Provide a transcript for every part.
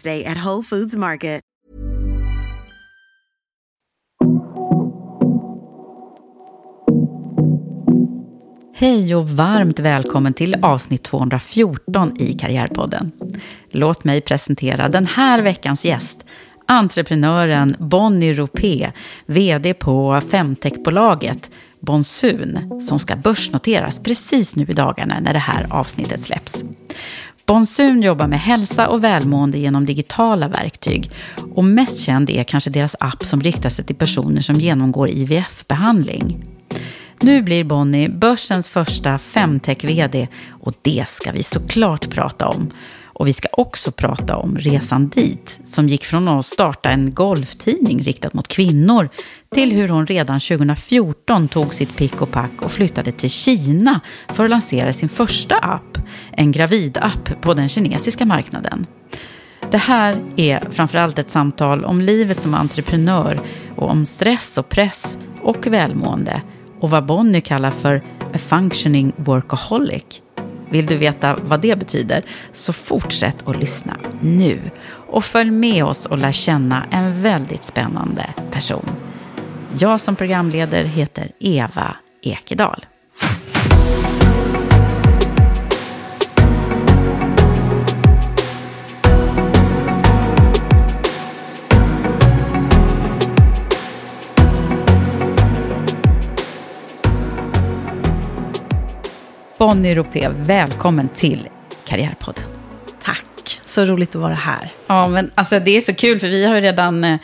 Day at Whole Foods Market. Hej och varmt välkommen till avsnitt 214 i Karriärpodden. Låt mig presentera den här veckans gäst, entreprenören Bonnie Ropé, vd på femtechbolaget Bonsun, som ska börsnoteras precis nu i dagarna när det här avsnittet släpps. Bonsun jobbar med hälsa och välmående genom digitala verktyg. Och mest känd är kanske deras app som riktar sig till personer som genomgår IVF-behandling. Nu blir Bonnie börsens första femtech-vd och det ska vi såklart prata om. Och vi ska också prata om resan dit, som gick från att starta en golftidning riktad mot kvinnor till hur hon redan 2014 tog sitt pick och pack och flyttade till Kina för att lansera sin första app, en gravidapp på den kinesiska marknaden. Det här är framförallt ett samtal om livet som entreprenör och om stress och press och välmående och vad Bonnie kallar för a functioning workaholic. Vill du veta vad det betyder så fortsätt att lyssna nu och följ med oss och lär känna en väldigt spännande person. Jag som programleder heter Eva Ekedal. Bonnie Ropé, välkommen till Karriärpodden. Tack, så roligt att vara här. Ja, men alltså det är så kul för vi har ju redan, eh,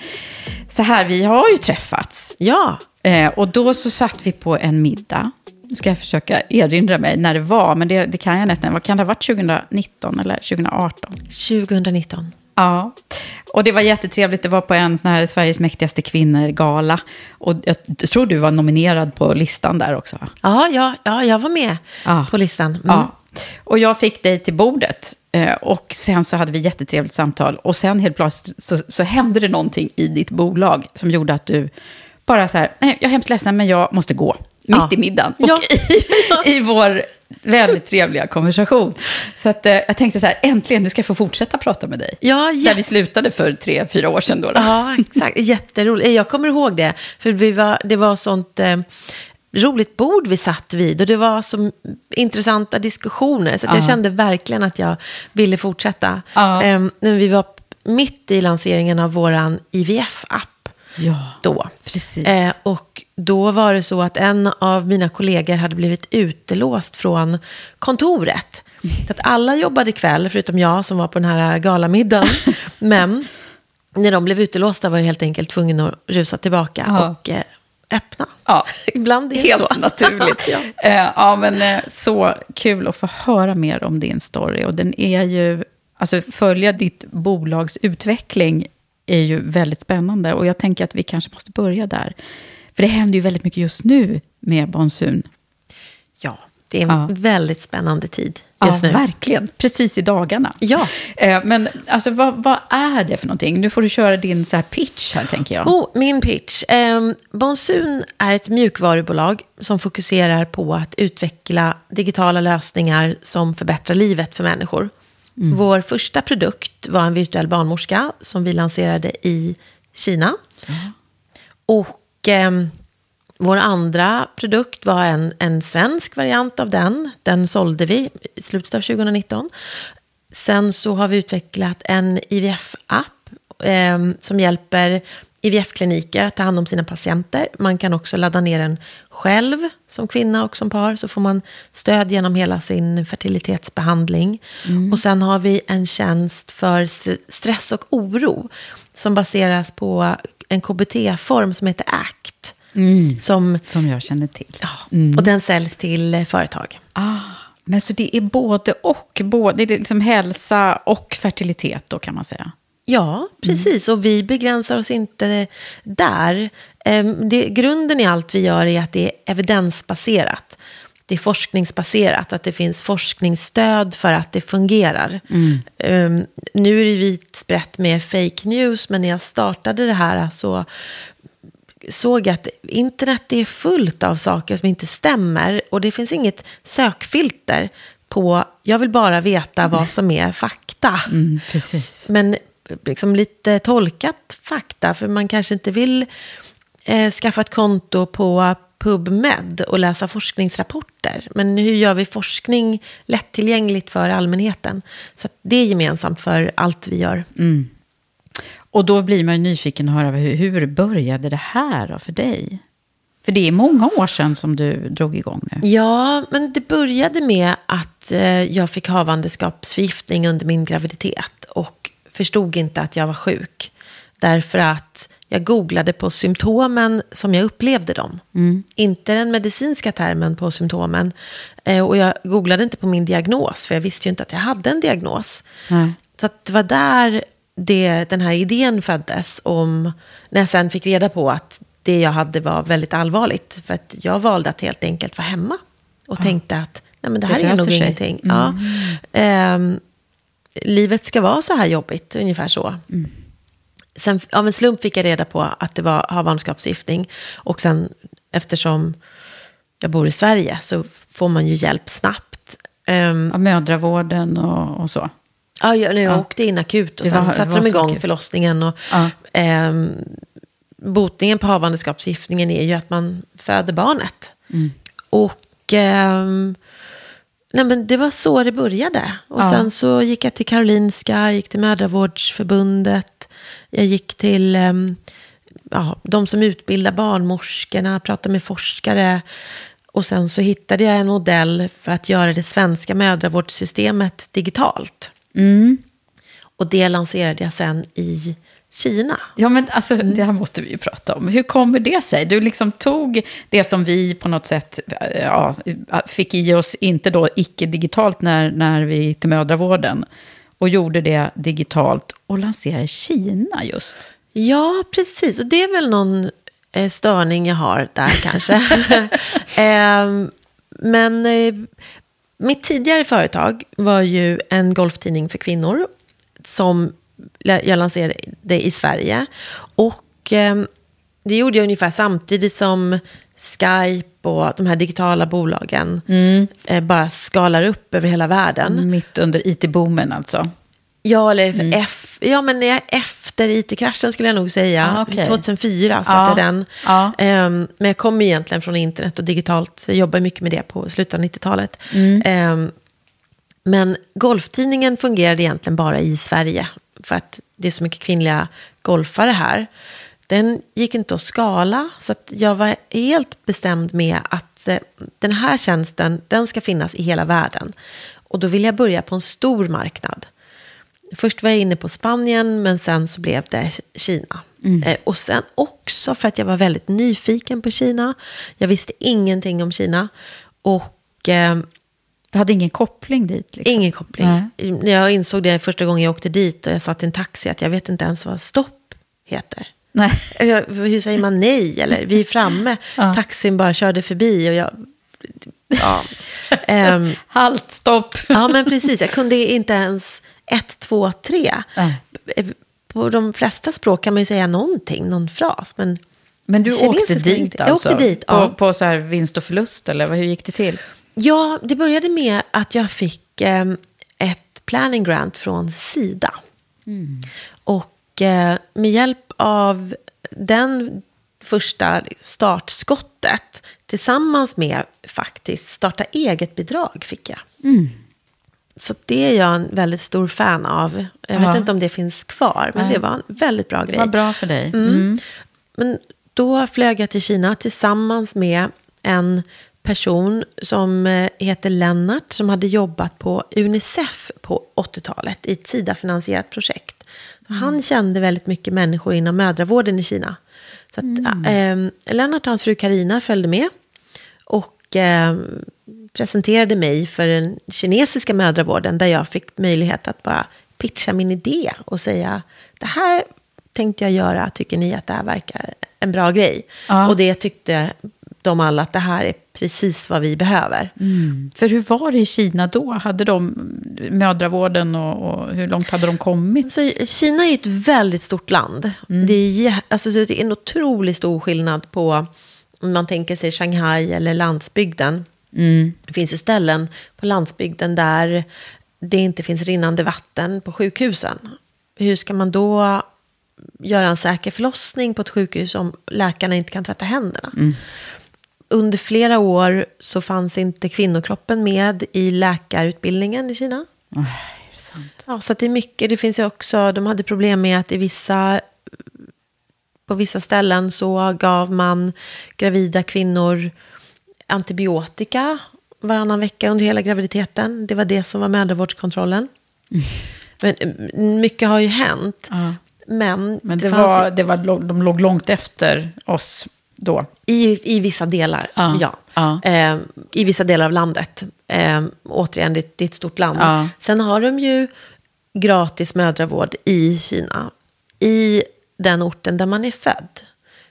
så här, vi har ju träffats. Ja. Eh, och då så satt vi på en middag. Nu ska jag försöka erinra mig när det var, men det, det kan jag nästan. Vad kan det ha varit 2019 eller 2018? 2019. Ja, och det var jättetrevligt. Det var på en sån här Sveriges mäktigaste kvinnor-gala. Och jag tror du var nominerad på listan där också. Ja, ja, ja jag var med ja. på listan. Mm. Ja. Och jag fick dig till bordet. Eh, och sen så hade vi jättetrevligt samtal. Och sen helt plötsligt så, så hände det någonting i ditt bolag som gjorde att du bara så här, nej, jag är hemskt ledsen men jag måste gå. Mitt ja. i middagen. Och ja. i, i vår väldigt trevliga konversation. Så att, eh, jag tänkte så här, äntligen, nu ska jag få fortsätta prata med dig. Ja, ja. Där vi slutade för tre, fyra år sedan. Då, då. Ja, exakt. Jätteroligt. Jag kommer ihåg det. För vi var, det var sånt... Eh, roligt bord vi satt vid och det var så intressanta diskussioner. Så jag kände verkligen att jag ville fortsätta. Ja. Eh, vi var mitt i lanseringen av vår IVF-app ja, då. Precis. Eh, och då var det så att en av mina kollegor hade blivit utelåst från kontoret. Så att alla jobbade kväll, förutom jag som var på den här galamiddagen. Men när de blev utelåsta var jag helt enkelt tvungen att rusa tillbaka ja. och eh, öppna. Ja, Ibland är det helt så. naturligt. ja. Eh, ja, men eh, så kul att få höra mer om din story. Och den är ju, alltså följa ditt bolags utveckling är ju väldigt spännande. Och jag tänker att vi kanske måste börja där. För det händer ju väldigt mycket just nu med Bonsun. Ja, det är en Ja. väldigt spännande tid Ja, just nu. verkligen. Precis i dagarna. Ja. Eh, Men alltså, vad, vad är det för någonting? Nu får du köra din så här pitch här, tänker jag. Oh, min pitch. Um, Bonsun är ett mjukvarubolag som fokuserar på att utveckla digitala lösningar som förbättrar livet för människor. Vår första produkt var en virtuell barnmorska som vi lanserade i Kina. Och ehm, vår andra produkt var en, en svensk variant av den. Den sålde vi i slutet av 2019. Sen så har vi utvecklat en IVF-app eh, som hjälper IVF-kliniker att ta hand om sina patienter. Man kan också ladda ner den själv som kvinna och som par. Så får man stöd genom hela sin fertilitetsbehandling. Och sen har vi en tjänst för st- stress och oro som baseras på en KBT-form som heter ACT. Som, Som jag känner till. ja, Och den säljs till eh, företag. Ah, men så det är både och. Både, det är liksom hälsa och fertilitet då kan man säga. Ja, precis. Och vi begränsar oss inte där. Ehm, Det, grunden i allt vi gör är att det är evidensbaserat. Det är forskningsbaserat, att det finns forskningsstöd för att det fungerar. Ehm, nu är det vitt sprätt med fake news, men när jag startade det här så såg jag att internet är fullt av saker som inte stämmer. Och det finns inget sökfilter på, jag vill bara veta vad som är fakta. Mm, precis. Men liksom lite tolkat fakta, för man kanske inte vill eh, skaffa ett konto på PubMed och läsa forskningsrapporter. Men hur gör vi forskning lättillgängligt för allmänheten? Så det är gemensamt för allt vi gör. Och då blir man ju nyfiken att höra hur, hur började det här då för dig? För det är många år sedan som du drog igång nu. Ja, men det började med att eh, jag fick havandeskapsförgiftning under min graviditet och förstod inte att jag var sjuk. Därför att jag googlade på symptomen som jag upplevde dem. Inte den medicinska termen på symptomen. Eh, och jag googlade inte på min diagnos, för jag visste ju inte att jag hade en diagnos. Nej. Så det var där det, den här idén föddes. Om, när jag sen fick reda på att det jag hade var väldigt allvarligt. För att jag valde att helt enkelt vara hemma. Och tänkte att nej, men det Det här är löser nog sig. ingenting. Ja. Ehm, livet ska vara så här jobbigt, ungefär så. Sen av en slump fick jag reda på att det var havandeskapsförgiftning. Och sen eftersom jag bor i Sverige så får man ju hjälp snabbt. Ehm, Ja, mödravården och, och så. Ja, jag, när jag Ja. åkte in akut och Det sen var- satte de igång akut. förlossningen. Och, Ja. ehm, botningen på havandeskapsförgiftningen är ju att man föder barnet. Mm. Och ehm, nej, men det var så det började. Och Ja. sen så gick jag till Karolinska, gick till Mödravårdsförbundet, jag gick till ehm, ja, de som utbildar barnmorskorna, pratade med forskare. Och sen så hittade jag en modell för att göra det svenska mödravårdssystemet digitalt. Och det lanserade jag sen i Kina. Ja, men alltså, det här måste vi ju prata om. Hur kommer det sig? Du liksom tog det som vi på något sätt eh, ja, fick i oss, inte då icke-digitalt när, när vi gick till mödravården, och gjorde det digitalt och lanserade Kina just. Ja, precis. Och det är väl någon eh, störning jag har där kanske. Ehm, men eh, mitt tidigare företag var ju en golftidning för kvinnor som jag lanserade i Sverige. Och ehm, det gjorde jag ungefär samtidigt som Skype och de här digitala bolagen eh, bara skalar upp över hela världen. Mitt under it-boomen alltså. Ja, eller F, ja, men efter IT-kraschen skulle jag nog säga. Ah, okej. 2004 startade Ja, den. ja. Ehm, men jag kommer egentligen från internet och digitalt. Så jag jobbar mycket med det på slutet av 90-talet. Mm. Ehm, men golftidningen fungerade egentligen bara i Sverige. För att det är så mycket kvinnliga golfare här. Den gick inte att skala. Så att jag var helt bestämd med att eh, den här tjänsten, den ska finnas i hela världen. Och då vill jag börja på en stor marknad. Först var jag inne på Spanien, men sen så blev det Kina. Eh, och sen också för att jag var väldigt nyfiken på Kina. Jag visste ingenting om Kina. Och eh, Du hade ingen koppling dit? Liksom. ingen koppling. När Jag insåg det första gången jag åkte dit och jag satt i en taxi, att jag vet inte ens vad stopp heter. Nej. Eller, Hur säger man nej? Eller vi är framme. Ja. Taxin bara körde förbi och jag Ja. Ehm, Halt, stopp. ja, men precis. Jag kunde inte ens ett, två, tre. Nej. På de flesta språk kan man ju säga någonting, någon fras. Men Men du åkte dit alltså? Jag åkte dit, på, ja. på så här vinst och förlust, eller hur gick det till? Ja, det började med att jag fick eh, ett planning grant från Sida. Och eh, med hjälp av den första startskottet tillsammans med faktiskt starta eget-bidrag fick jag. Så det är jag en väldigt stor fan av. Jag Ja. vet inte om det finns kvar, men Nej. det var en väldigt bra grej. Vad bra för dig. Mm. Men då flög jag till Kina tillsammans med en person som eh, heter Lennart som hade jobbat på Unicef på 80-talet i ett Sida-finansierat projekt. Så Han kände väldigt mycket människor inom mödravården i Kina. Så att, eh, Lennart och hans fru Karina följde med och eh, presenterade mig för den kinesiska mödravården där jag fick möjlighet att bara pitcha min idé och säga det här tänkte jag göra, tycker ni att det här verkar en bra grej? Ja. Och det tyckte de alla att det här är precis vad vi behöver. För hur var det i Kina då? Hade de mödravården och, och hur långt hade de kommit? Så Kina är ett väldigt stort land. Det, är, alltså, så det är en otroligt stor skillnad på om man tänker sig Shanghai eller landsbygden. Det finns ju ställen på landsbygden där det inte finns rinnande vatten på sjukhusen. Hur ska man då göra en säker förlossning på ett sjukhus om läkarna inte kan tvätta händerna? Under flera år så fanns inte kvinnokroppen med i läkarutbildningen i Kina. Det sant? Ja, så det är mycket. Det finns ju också, de hade problem med att i vissa, på vissa ställen så gav man gravida kvinnor antibiotika varannan vecka under hela graviditeten. Det var det som var mödravårdskontrollen. Men mm, mycket har ju hänt. Ja. Men, Men det fanns var, det var, de låg långt efter oss då. I, I vissa delar, Ja, ja. Eh, I vissa delar av landet. Eh, återigen, det, det är ett stort land. Ja. Sen har de ju gratis mödravård i Kina. I den orten där man är född.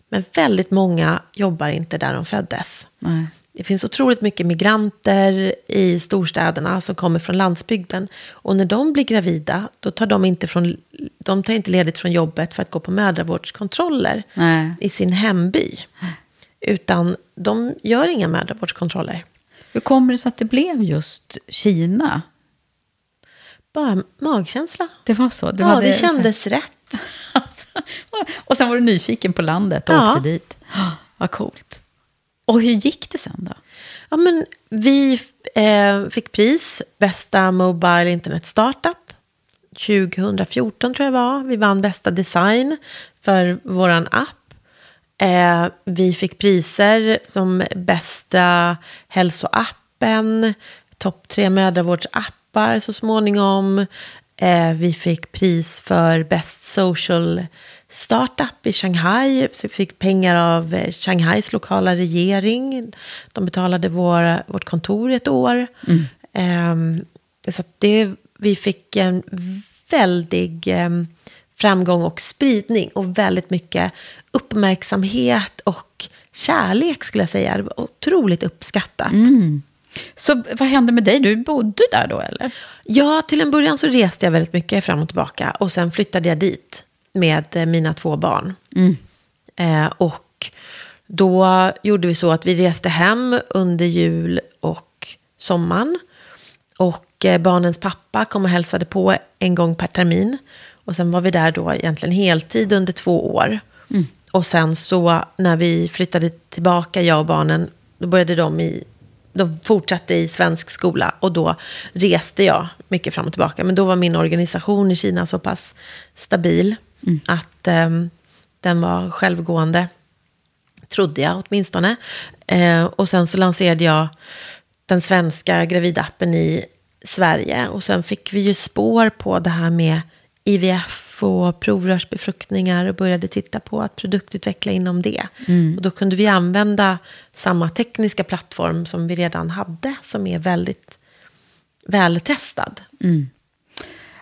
Men väldigt många jobbar inte där de föddes. Nej. Det finns otroligt mycket migranter i storstäderna som kommer från landsbygden. Och när de blir gravida, då tar de inte, från, de tar inte ledigt från jobbet för att gå på mödravårdskontroller Nej. i sin hemby. Utan de gör inga mödravårdskontroller. Hur kommer det sig att det blev just Kina? Bara magkänsla. Det var så? Du ja, hade- det kändes rätt. Alltså, och sen var du nyfiken på landet och Ja. åkte dit. Vad coolt. Och hur gick det sen då? Ja, men vi eh, fick pris, bästa Mobile Internet Startup. 2014 tror jag det var. Vi vann bästa design för vår app. Eh, vi fick priser som bästa hälsoappen, topp tre mödravårdsappar så småningom. Eh, vi fick pris för bäst social startup i Shanghai. Så vi fick pengar av eh, Shanghais lokala regering. De betalade vår, vårt kontor ett år. Ehm, så att det, vi fick en väldig em, framgång och spridning och väldigt mycket uppmärksamhet och kärlek skulle jag säga. Det var otroligt uppskattat. Så vad hände med dig? Du bodde där då eller? Ja, till en början så reste jag väldigt mycket fram och tillbaka. Och sen flyttade jag dit med eh, mina två barn. Eh, och då gjorde vi så att vi reste hem under jul och sommaren. Och eh, barnens pappa kom och hälsade på en gång per termin. Och sen var vi där då egentligen heltid under två år. Och sen så när vi flyttade tillbaka, jag och barnen, då började de i de fortsatte i svensk skola och då reste jag mycket fram och tillbaka. Men då var min organisation i Kina så pass stabil att ehm, den var självgående, trodde jag åtminstone. Eh, och sen så lanserade jag den svenska gravidappen i Sverige. Och sen fick vi ju spår på det här med IVF och provrörsbefruktningar och började titta på att produktutveckla inom det. Och då kunde vi använda samma tekniska plattform som vi redan hade, som är väldigt vältestad.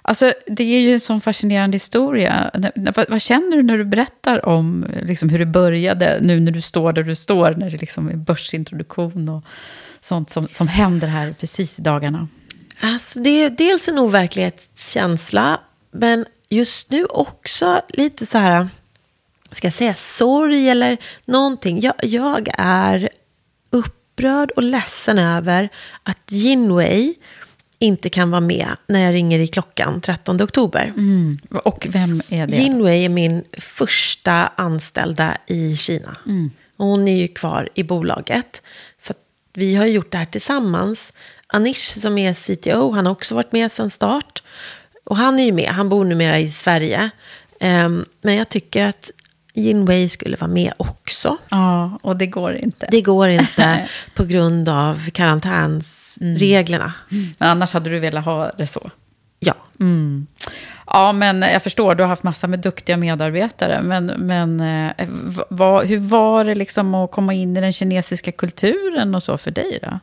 Alltså, det är ju en sån fascinerande historia. Vad, vad känner du när du berättar om liksom, hur det började, nu när du står där du står, när det liksom är börsintroduktion och sånt som, som händer här precis i dagarna? Alltså det är dels en overklighetskänsla, men just nu också lite så här, ska jag säga sorg eller någonting. Jag, jag är upprörd och ledsen över att Jinwei inte kan vara med när jag ringer i klockan 13 oktober. Mm. Och vem är det? Jinwei är min första anställda i Kina. Mm. Hon är ju kvar i bolaget. Så vi har gjort det här tillsammans. Anish som är CTO, han har också varit med sedan start. Och han är ju med, han bor numera i Sverige. Um, men jag tycker att Jinwei skulle vara med också. Ja, och det går inte. Det går inte på grund av karantänsreglerna. Mm. Men annars hade du velat ha det så? Ja. Mm. Ja, men jag förstår, du har haft massa med duktiga medarbetare. Men, men eh, vad, hur var det liksom att komma in i den kinesiska kulturen och så för dig då?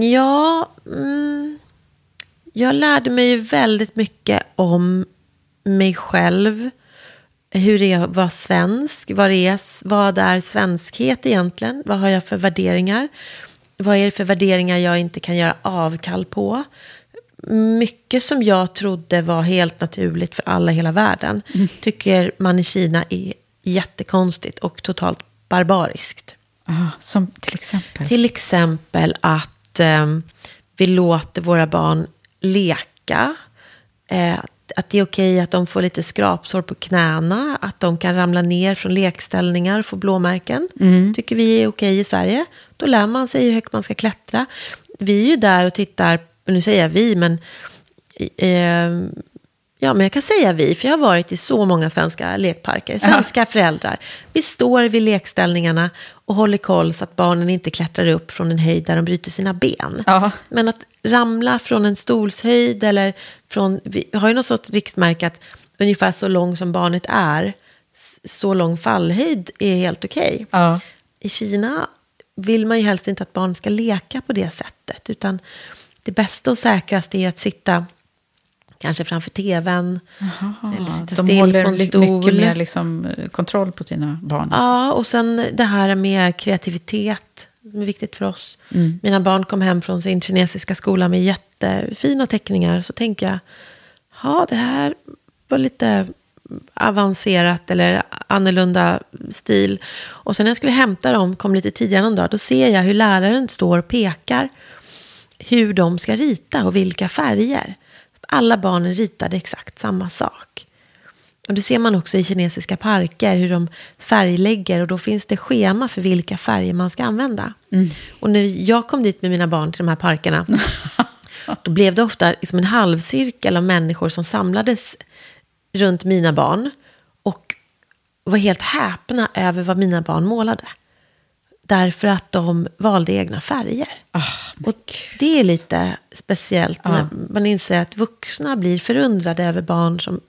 Ja, mm, jag lärde mig väldigt mycket om mig själv. Hur det är att vara svensk. Vad är, vad är svenskhet egentligen? Vad har jag för värderingar? Vad är det för värderingar jag inte kan göra avkall på? Mycket som jag trodde var helt naturligt för alla i hela världen mm. tycker man i Kina är jättekonstigt och totalt barbariskt. Ah, som till exempel? Till exempel att eh, vi låter våra barn leka. Eh, att det är okej att de får lite skrapsår på knäna, att de kan ramla ner från lekställningar och få blåmärken. Mm. tycker vi är okej i Sverige. Då lär man sig hur högt man ska klättra. Vi är ju där och tittar, nu säger jag vi, men eh, Ja, men jag kan säga vi, för jag har varit i så många svenska lekparker. Svenska ja. föräldrar. Vi står vid lekställningarna och håller koll så att barnen inte klättrar upp från en höjd där de bryter sina ben. Ja. Men att ramla från en stolshöjd eller från... Vi har ju något sorts riktmärke att ungefär så lång som barnet är, så lång fallhöjd är helt okej. Okay. Ja. I Kina vill man ju helst inte att barn ska leka på det sättet. Utan det bästa och säkraste är att sitta kanske framför tvn. Aha, eller sitta de håller på en stol. mycket mer liksom, eh, kontroll på sina barn. Ja, alltså. och sen det här med kreativitet som är viktigt för oss. Mm. Mina barn kom hem från sin kinesiska skola med jättefina teckningar. Så tänker jag, ja det här var lite avancerat eller annorlunda stil. Och sen när jag skulle hämta dem, kom lite tidigare någon dag, då ser jag hur läraren står och pekar hur de ska rita och vilka färger. Alla barnen ritade exakt samma sak. Och det ser man också i kinesiska parker, hur de färglägger. Och då finns det schema för vilka färger man ska använda. Mm. Och när jag kom dit med mina barn till de här parkerna, då blev det ofta liksom en halvcirkel av människor som samlades runt mina barn. Och var helt häpna över vad mina barn målade. Därför att de valde egna färger. Oh, och det är lite speciellt när man inser att vuxna blir förundrade över barn som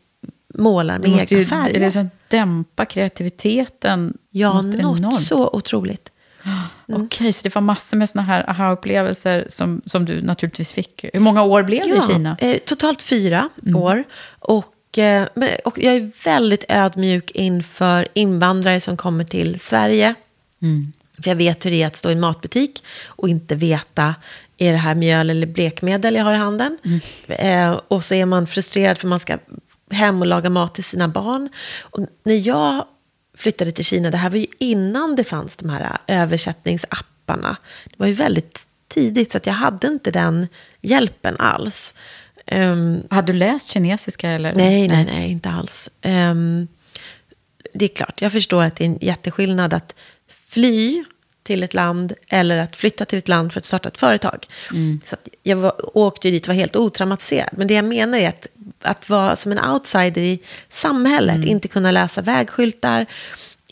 målar med egna ju, färger. Det liksom dämpa kreativiteten Ja, något, något enormt. så otroligt. Mm. Okej, okay, så det var massor med sådana här aha-upplevelser som, som du naturligtvis fick. Hur många år blev det i Kina? Eh, totalt fyra mm. år. Och, eh, och jag är väldigt ödmjuk inför invandrare som kommer till Sverige. Mm. För jag vet hur det är att stå i en matbutik och inte veta, är det här mjöl eller blekmedel jag har i handen? Mm. Eh, och så är man frustrerad för man ska hem och laga mat till sina barn. Och när jag flyttade till Kina, det här var ju innan det fanns de här översättningsapparna. Det var ju väldigt tidigt, så att jag hade inte den hjälpen alls. Um, hade du läst kinesiska? Eller? Nej, nej, nej, inte alls. Um, det är klart, jag förstår att det är en jätteskillnad att fly till ett land eller att flytta till ett land för att starta ett företag. Mm. Så jag var, åkte dit och var helt otraumatiserad. Men det jag menar är att, att vara som en outsider i samhället, mm. inte kunna läsa vägskyltar,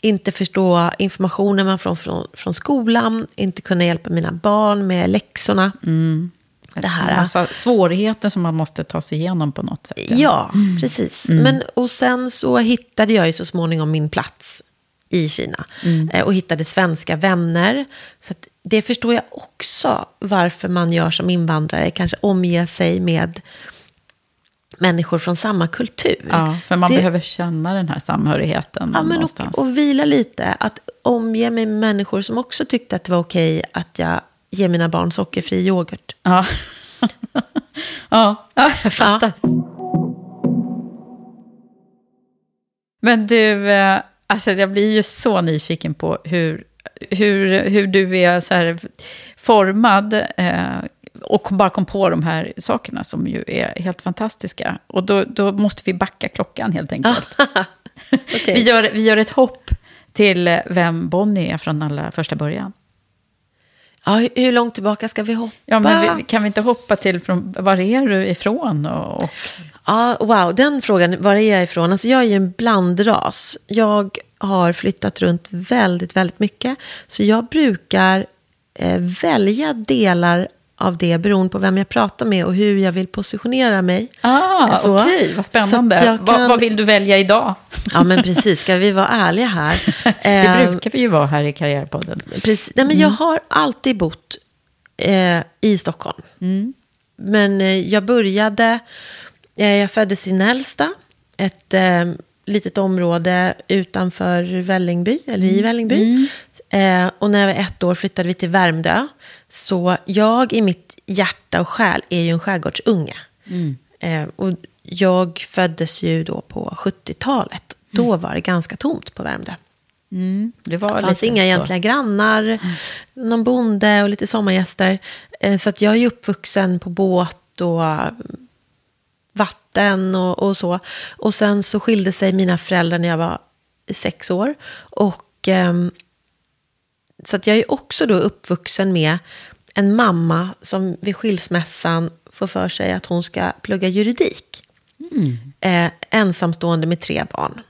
inte förstå informationen man får från, från skolan, inte kunna hjälpa mina barn med läxorna. Mm. Det här. Massa svårigheter som man måste ta sig igenom på något sätt. Ja, ja mm. precis. Mm. Men, och sen så hittade jag ju så småningom min plats i Kina. Mm. Eh, och hittade svenska vänner. Så det förstår jag också varför man gör som invandrare. Kanske omge sig med människor från samma kultur. Ja, för man Det- behöver känna den här samhörigheten Ja, men och, och vila lite. Att omge mig med människor som också tyckte att det var okej att jag ger mina barn sockerfri yoghurt. Ja. ja, ja, jag fattar. Men du, eh, alltså jag blir ju så nyfiken på hur, hur, hur du är så här formad eh, och bara kom på de här sakerna som ju är helt fantastiska. Och då, då måste vi backa klockan helt enkelt. Okej. Vi, gör, vi gör ett hopp till vem Bonnie är från allra första början. Ja, hur långt tillbaka ska vi hoppa? Ja, men vi, kan vi inte hoppa till från, var är du ifrån? Och, och, Ja, wow, den frågan, var är jag ifrån? Alltså jag är ju en blandras. Jag har flyttat runt väldigt, väldigt mycket. Så jag brukar eh, välja delar av det beroende på vem jag pratar med och hur jag vill positionera mig. ah, okej, vad Så spännande. jag Vad, kan- vad vill du välja idag? Ja, men precis. Ska vi vara ärliga här? Det Eh, brukar vi ju vara här i Karriärpodden. Precis. Nej, men jag har alltid bott eh, i Stockholm. Men eh, jag började, eh, jag föddes i Nälsta, ett eh, litet område utanför Vällingby, eller i Vällingby. Eh, och när jag var ett år flyttade vi till Värmdö. Så jag i mitt hjärta och själ är ju en skärgårdsunge. Eh, och jag föddes ju då på 70-talet. Då var det ganska tomt på Värmdö. Det var Det fanns inga så. egentliga grannar, någon bonde och lite sommargäster. Eh, Så att jag är uppvuxen på båt och eh, vatten och, och så. Och sen så skilde sig mina föräldrar när jag var sex år. Och, ehm, så att jag är också då uppvuxen med en mamma som vid skilsmässan får för sig att hon ska plugga juridik. Eh, ensamstående med tre barn.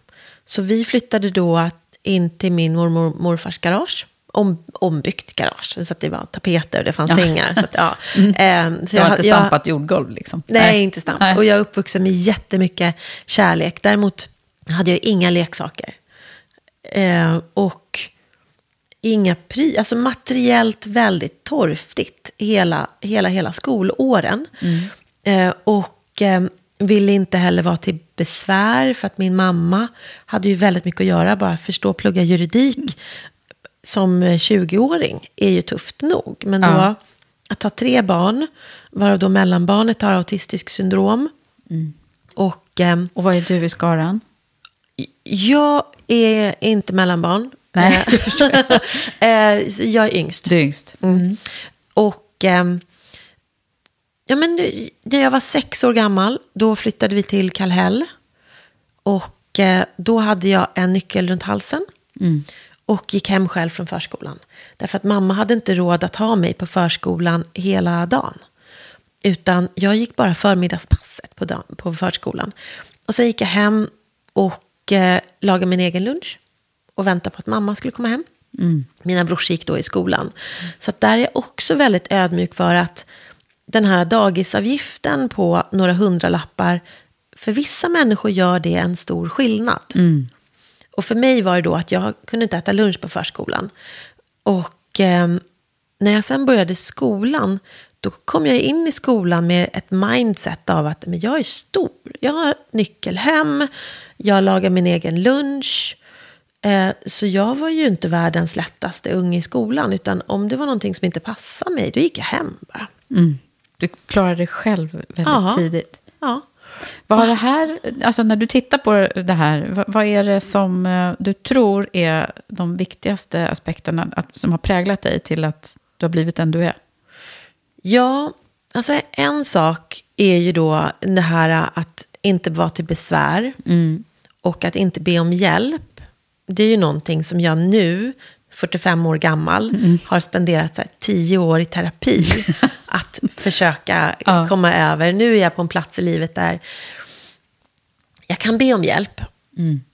Så vi flyttade då in till min mormor och morfars garage. Om, ombyggt garage, så att det var tapeter och det fanns Ja. sängar. Så att, ja. Eh, så Du har jag- inte jag- stampat jordgolv liksom? Nej, inte stamp. Nej. Och jag är uppvuxen med jättemycket kärlek. Däremot hade jag inga leksaker. Eh, och inga pry, alltså materiellt väldigt torftigt hela, hela, hela skolåren. Eh, och eh, ville inte heller vara till besvär för att min mamma hade ju väldigt mycket att göra. Bara förstå plugga juridik som eh, 20-åring är ju tufft nog. Men då Ja. att ha tre barn, varav då mellanbarnet har autistisk syndrom. Och ehm, Och vad är du i skaran? jag är inte mellanbarn. Nej, Eh, det förstår jag. eh, jag är yngst. Du är yngst. Mm. Och ehm, ja, men när jag var sex år gammal, då flyttade vi till Kallhäll. Och eh, då hade jag en nyckel runt halsen. Och gick hem själv från förskolan. Därför att mamma hade inte råd att ha mig på förskolan hela dagen. Utan jag gick bara förmiddagspasset på, dagen, på förskolan. Och sen gick jag hem och eh, lagade min egen lunch. Och väntade på att mamma skulle komma hem. Mina brorsor gick då i skolan. Så där är jag också väldigt ödmjuk för att den här dagisavgiften på några hundralappar, för vissa människor gör det en stor skillnad. Och för mig var det då att jag kunde inte äta lunch på förskolan. Och eh, när jag sen började skolan, då kom jag in i skolan med ett mindset av att men jag är stor. Jag har nyckel hem, jag lagar min egen lunch. Eh, så jag var ju inte världens lättaste unge i skolan. Utan om det var någonting som inte passade mig, då gick jag hem bara. Mm. Du klarade dig själv väldigt Ja. tidigt. Ja. Vad har det här, alltså när du tittar på det här, vad, vad är det som eh, du tror är de viktigaste aspekterna att, som har präglat dig till att du har blivit den du är? Ja, alltså en sak är ju då det här att inte vara till besvär och att inte be om hjälp. Det är ju någonting som jag nu, 45 år gammal, har spenderat här, 10 år i terapi att försöka Ja. komma över. Nu är jag på en plats i livet där jag kan be om hjälp.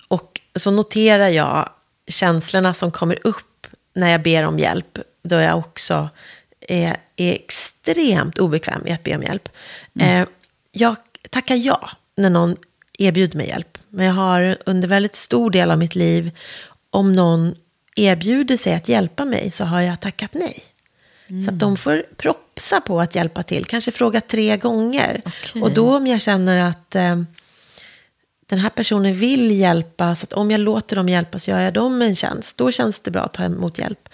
Och så noterar jag känslorna som kommer upp när jag ber om hjälp. Då jag också är, är extremt obekväm i att be om hjälp. Eh, jag tackar ja när någon erbjuder mig hjälp. Men jag har under väldigt stor del av mitt liv, om någon erbjuder sig att hjälpa mig så har jag tackat nej. Så att de får propsa på att hjälpa till. Kanske fråga tre gånger. Okej. Och då om jag känner att eh, den här personen vill hjälpa. Så att om jag låter dem hjälpa så gör jag dem en tjänst. Då känns det bra att ta emot hjälp.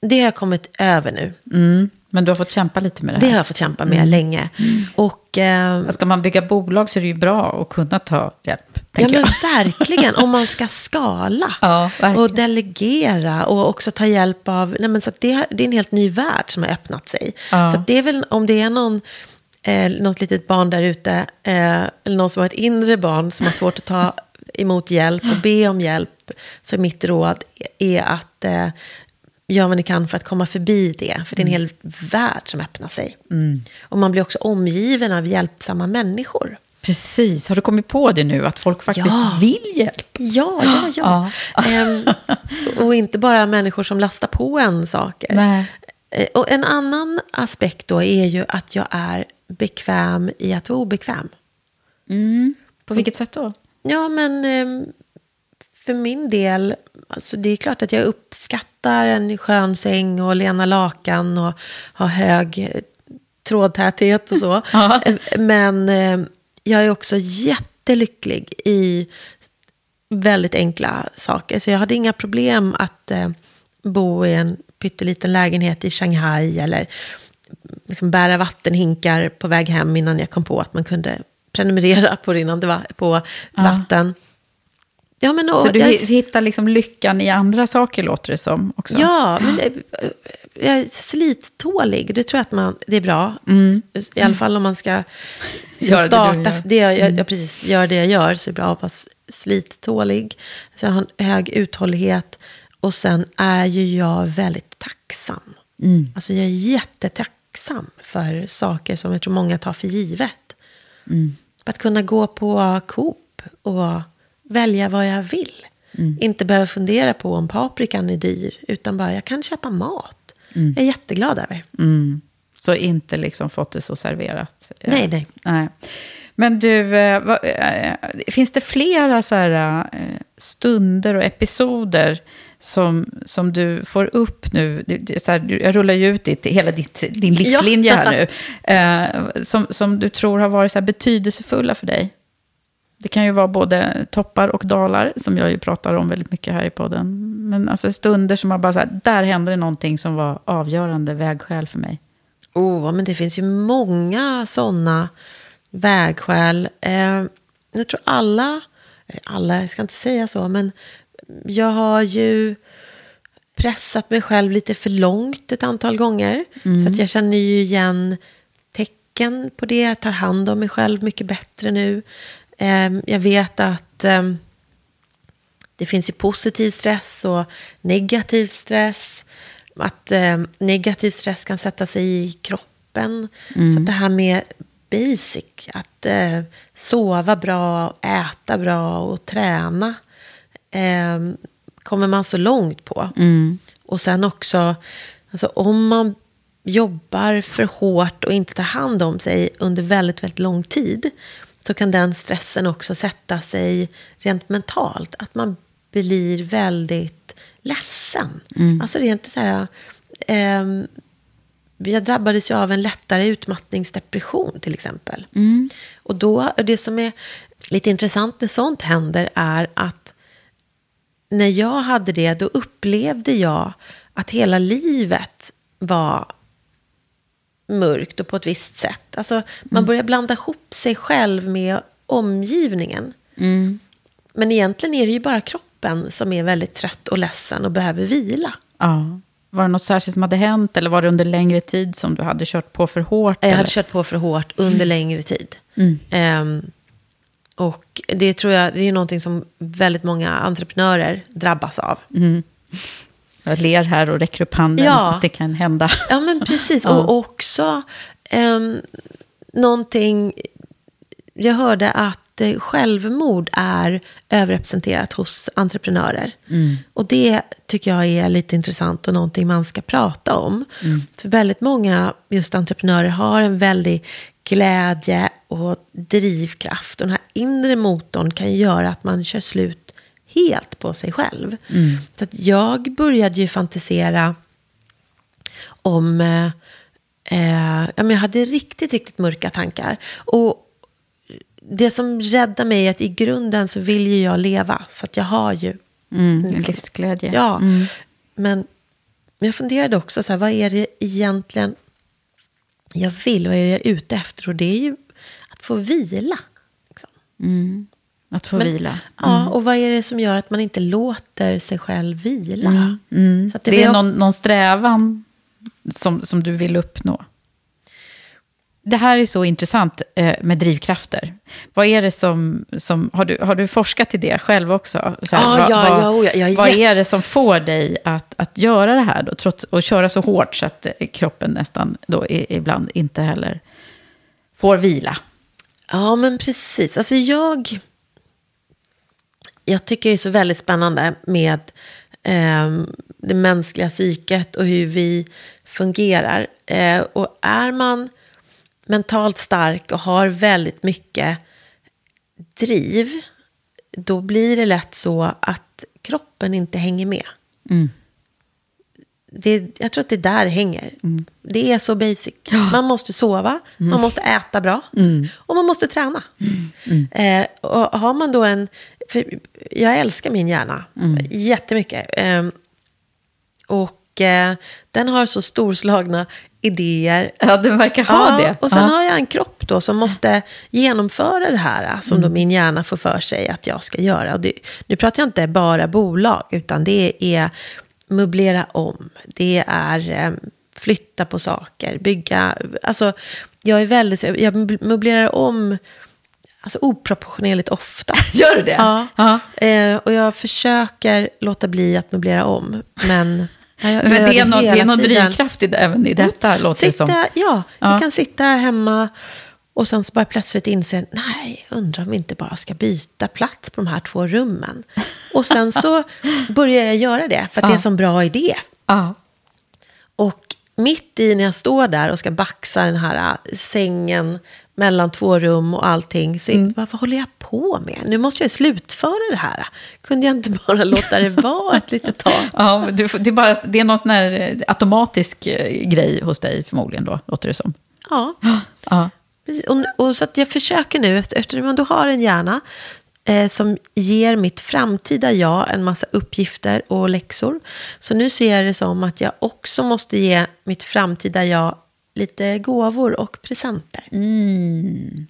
Det har jag kommit över nu. Mm. Men du har fått kämpa lite med det Det här. har jag fått kämpa med länge. Och... Eh, Ska man bygga bolag så är det ju bra att kunna ta hjälp. Ja men verkligen, om man ska skala Ja, och delegera och också ta hjälp av, nej men så det, det är en helt ny värld som har öppnat sig. Ja. Så det är väl, om det är någon, eh, något litet barn där ute, eh, eller någon som har ett inre barn som har svårt att ta emot hjälp och be om hjälp, så är mitt råd är att eh, gör vad ni kan för att komma förbi det. För det är en hel värld som öppnar sig. Och man blir också omgiven av hjälpsamma människor. Precis, har du kommit på det nu? Att folk faktiskt Ja. vill hjälp? Ja, ja, ja. Ehm, och inte bara människor som lastar på en saker. Nej. Eh, Och en annan aspekt då är ju att jag är bekväm i att vara obekväm. Mm. På vilket sätt då? Ja, men för min del, alltså det är klart att jag uppskattar en skön säng och lena lakan och ha hög eh, trådtäthet och så. Men eh, jag är också jättelycklig i väldigt enkla saker. Så jag hade inga problem att eh, bo i en pytteliten lägenhet i Shanghai eller liksom bära vattenhinkar på väg hem innan jag kom på att man kunde prenumerera på rinnande på vatten. Ja, men, och, Så du jag, hi- hittar liksom lyckan i andra saker, låter det som. Också. Ja, men det, jag är slittålig. Det tror jag att man, det är bra. I alla fall om man ska det du starta. gör. Det jag, jag, jag precis gör det jag gör, så är det bra att vara slittålig. Så jag har en hög uthållighet. Och sen är ju jag väldigt tacksam. Alltså jag är jättetacksam för saker som jag tror många tar för givet. Att kunna gå på Coop och välja vad jag vill. Inte behöva fundera på om paprikan är dyr, utan bara jag kan köpa mat. Jag är jätteglad över. Mm. Så inte liksom fått det så serverat. Nej, nej. nej. Men du, eh, vad, eh, finns det flera så här, eh, stunder och episoder som, som du får upp nu? Så här, jag rullar ju ut ditt, hela ditt, din livslinje här nu. Som, som du tror har varit så betydelsefulla för dig? Det kan ju vara både toppar och dalar, som jag ju pratar om väldigt mycket här i podden. Men alltså stunder som har bara så här, där hände det någonting som var avgörande vägskäl för mig. Oh, men det finns ju många sådana vägskäl. Eh, jag tror alla, eh, alla, jag ska inte säga så, men jag har ju pressat mig själv lite för långt ett antal gånger. Så att jag känner ju igen tecken på det. Jag tar hand om mig själv mycket bättre nu. Eh, jag vet att eh, det finns ju positiv stress och negativ stress. Att eh, negativ stress kan sätta sig i kroppen. Så att det här med basic, att eh, sova bra, äta bra och träna kommer man så långt på. Och sen också, alltså om man jobbar för hårt och inte tar hand om sig under väldigt, väldigt lång tid, så kan den stressen också sätta sig rent mentalt. Att man blir väldigt ledsen. Alltså rent så här... ehm, jag drabbades ju av en lättare utmattningsdepression till exempel. Och då, det som är lite intressant när sånt händer är att när jag hade det, då upplevde jag att hela livet var mörkt och på ett visst sätt. Alltså, man börjar blanda ihop sig själv med omgivningen. Men egentligen är det ju bara kroppen som är väldigt trött och ledsen och behöver vila. Ja. Var det något särskilt som hade hänt eller var det under längre tid som du hade kört på för hårt? Jag hade eller? kört på för hårt under längre tid. Ehm, och det tror jag, det är någonting som väldigt många entreprenörer drabbas av. Jag ler här och räcker upp handen. Ja. Att det kan hända. Ja, men precis. Och också um, någonting... Jag hörde att eh, självmord är överrepresenterat hos entreprenörer. Och det tycker jag är lite intressant och någonting man ska prata om. För väldigt många just entreprenörer har en väldig glädje och drivkraft. Och den här inre motorn kan göra att man kör slut helt på sig själv. Så att jag började ju fantisera om eh, eh, ja, men jag hade riktigt, riktigt mörka tankar. Och det som räddar mig är att i grunden så vill ju jag leva. Så att jag har ju... Mm, en livsglädje. Ja, men jag funderade också, så här, vad är det egentligen jag vill? Vad är det jag är ute efter? Och det är ju att få vila. Liksom. Att få Men- vila. Ja, och vad är det som gör att man inte låter sig själv vila? Så att Det, blir är någon, någon strävan som, som du vill uppnå. Det här är så intressant eh, med drivkrafter. Vad är det som... som har, du, har du forskat i det själv också? Så Ja, vad, ja, vad, ja, oh ja, är vad jätte- är det som får dig att, att göra det här då? Trots, och köra så hårt så att eh, kroppen nästan då ibland inte heller får vila. Ja, men precis. Alltså jag... Jag tycker det är så väldigt spännande med ehm, det mänskliga psyket och hur vi fungerar. Eh, och är man mentalt stark och har väldigt mycket driv, då blir det lätt så att kroppen inte hänger med. Det, jag tror att det är där hänger. Det är så basic. Man måste sova, man måste äta bra och man måste träna. Eh, och har man då en... För jag älskar min hjärna jättemycket. Eh, och eh, den har så storslagna idéer. Ja, den verkar ha Ja, det. Och sen ja. har jag en kropp då som måste genomföra det här som då min hjärna får för sig att jag ska göra. Och det, nu pratar jag inte bara bolag, utan det är möblera om. Det är eh, flytta på saker, bygga. Alltså, jag är väldigt, jag möblerar om alltså, oproportionerligt ofta. Gör du det? Ja. Ja. Eh, och jag försöker låta bli att möblera om. Men, jag, Men det är, det hela är någon drivkraft i, det- även i detta, låter det Sitta, som. Ja, Ja. jag kan sitta hemma och sen så bara plötsligt inse, nej, undrar om vi inte bara ska byta plats på de här två rummen. Och sen så börjar jag göra det, för att det är en sån bra idé. Ja. Och mitt i när jag står där och ska baxa den här äh, sängen mellan två rum och allting, så Mm. bara, vad håller jag på med? Nu måste jag slutföra det här. Kunde jag inte bara låta det vara ett litet tag? Ja, du, det, är bara, det är någon sån här eh, automatisk eh, grej hos dig förmodligen då, låter det som. Ja. Ja. Och, och så att jag försöker nu, efter, eftersom man då har en hjärna eh, som ger mitt framtida jag en massa uppgifter och läxor. Så nu ser jag det som att jag också måste ge mitt framtida jag lite gåvor och presenter.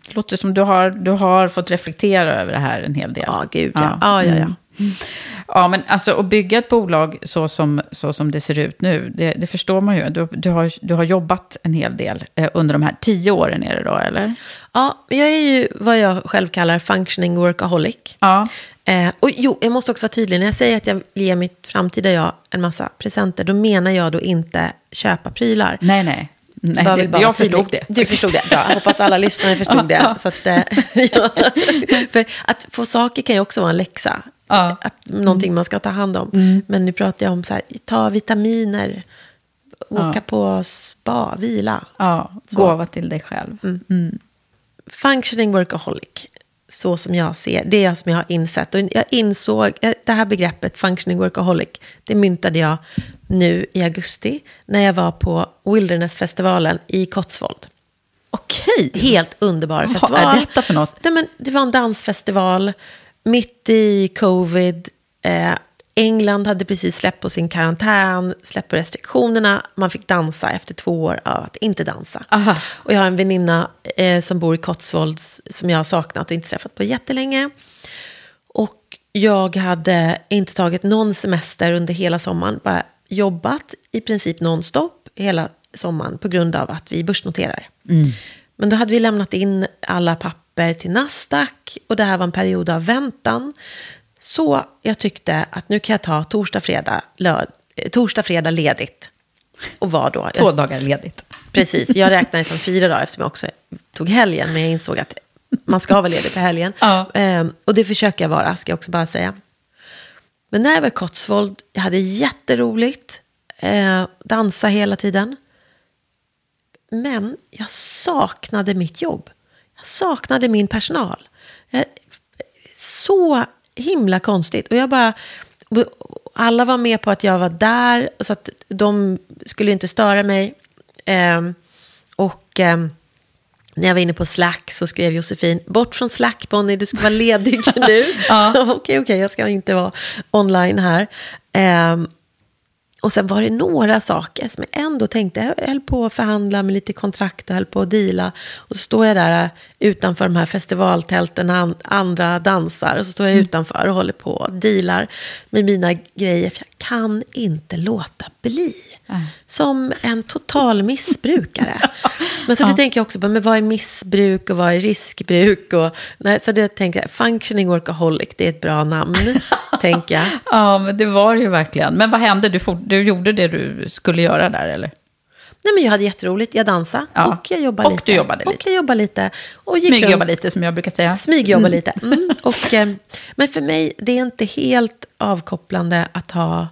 Det låter som du har, du har fått reflektera över det här en hel del. Ja, gud ja. Ja, ja, ja. Ja, men alltså att bygga ett bolag så som, så som det ser ut nu, det, det förstår man ju. Du, du, har, du har jobbat en hel del eh, under de här tio åren är det då, eller? Ja, jag är ju vad jag själv kallar functioning workaholic. Ja. Eh, och jo, jag måste också vara tydlig. När jag säger att jag ger mitt framtida jag en massa presenter, då menar jag då inte köpa prylar. Nej, nej. Nej Bara det, jag förstod det. Du förstod det. Bra. Jag hoppas alla lyssnare förstod det. Så att, eh, ja. För att få saker kan ju också vara en läxa. Ja. Att, någonting man ska ta hand om. Men nu pratar jag om så här, ta vitaminer, åka Ja. på spa, vila. Ja, Så. gåva till dig själv. Functioning workaholic, så som jag ser, det är som jag har insett. Och jag insåg, eh, det här begreppet functioning workaholic, det myntade jag nu i augusti när jag var på Wildernessfestivalen i Cotswold. Okej. Helt underbar Vad festival. är detta för något? Nej, men det var en dansfestival mitt i covid. Eh, England hade precis släppt på sin karantän, släppt på restriktionerna. Man fick dansa efter två år av att inte dansa. Aha. Och jag har en väninna eh, som bor i Cotswolds som jag har saknat och inte träffat på jättelänge. Och jag hade inte tagit någon semester under hela sommaren. Bara jobbat i princip nonstop hela sommaren på grund av att vi börsnoterar. Men då hade vi lämnat in alla papper till Nasdaq och det här var en period av väntan. Så jag tyckte att nu kan jag ta torsdag, fredag, lörd, eh, torsdag, fredag ledigt. Och var då? Två dagar ledigt. Precis, jag räknade som fyra dagar eftersom jag också tog helgen. Men jag insåg att man ska vara ledig på helgen. Ja. Ehm, och det försöker jag vara, ska jag också bara säga. Men när jag var i Cotswold, jag hade jätteroligt. Eh, dansa hela tiden. Men jag saknade mitt jobb. Jag saknade min personal. Jag, så himla konstigt. Och jag bara... Alla var med på att jag var där, så att de skulle inte störa mig. Ehm, Och eh, när jag var inne på Slack så skrev Josefin, bort från Slack Bonnie, du ska vara ledig nu. Okej, okej, okay, jag ska inte vara online här. Eh, och sen var det några saker som jag ändå tänkte, jag höll på att förhandla med lite kontrakt och höll på att deala. Och så står jag där utanför de här festivaltälten andra dansar. Och så står jag mm. utanför och håller på och dealar med mina grejer. För jag kan inte låta bli. Som en total missbrukare. Men så det tänker jag också på, men vad är missbruk och vad är riskbruk? Och, nej, så det tänker jag, functioning workaholic, det är ett bra namn, tänker jag. Ja, men det var ju verkligen. Men vad hände? Du, for, du gjorde det du skulle göra där, eller? Nej, men jag hade jätteroligt. Jag dansade ja. och jag jobbade och lite. Och du jobbade lite. Och jag jobbade lite. Och Smygjobba lite, som jag brukar säga. Smygjobba mm. lite. Mm. Och, eh, men för mig, det är inte helt avkopplande att ha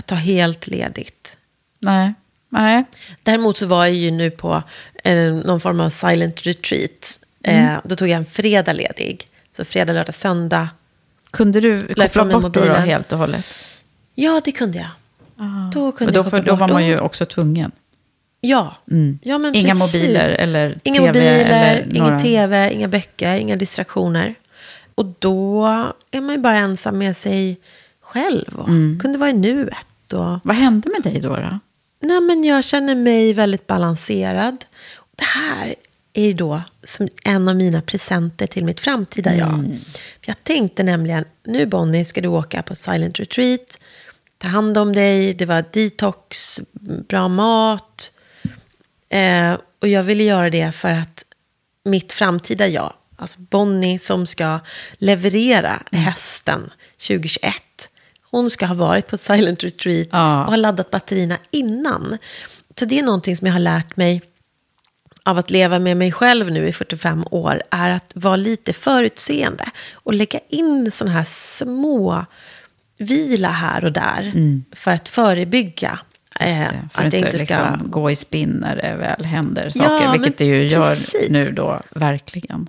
att ta helt ledigt. Nej. Nej. Däremot så var jag ju nu på eh, någon form av silent retreat. Eh, mm. då tog jag en fredag ledig. Så fredag, lördag, söndag. Kunde du koppla bort då, då helt och hållet? Ja, det kunde jag. Ah. Då, kunde men då, för, då var man ju också tvungen. Ja. Mm. ja men inga precis. mobiler eller inga tv? Mobiler, eller ingen några... tv, inga böcker, inga distraktioner. Och då är man ju bara ensam med sig själv och mm. kunde vara i nuet. Och... Vad hände med dig då? då? Nej, men jag känner mig väldigt balanserad. Det här är då som en av mina presenter till mitt framtida jag. Mm. För jag tänkte nämligen, nu Bonnie ska du åka på silent retreat, ta hand om dig, det var detox, bra mat. Eh, och jag ville göra det för att mitt framtida jag, alltså Bonnie som ska leverera mm. hösten 2021, hon ska ha varit på ett silent retreat ja. och ha laddat batterierna innan. Så det är någonting som jag har lärt mig av att leva med mig själv nu i 45 år är att vara lite förutseende och lägga in sådana här små vila här och där mm. för att förebygga det, eh, för att det inte ska... Liksom gå i spinn när det väl händer saker, ja, vilket det ju gör nu då, verkligen.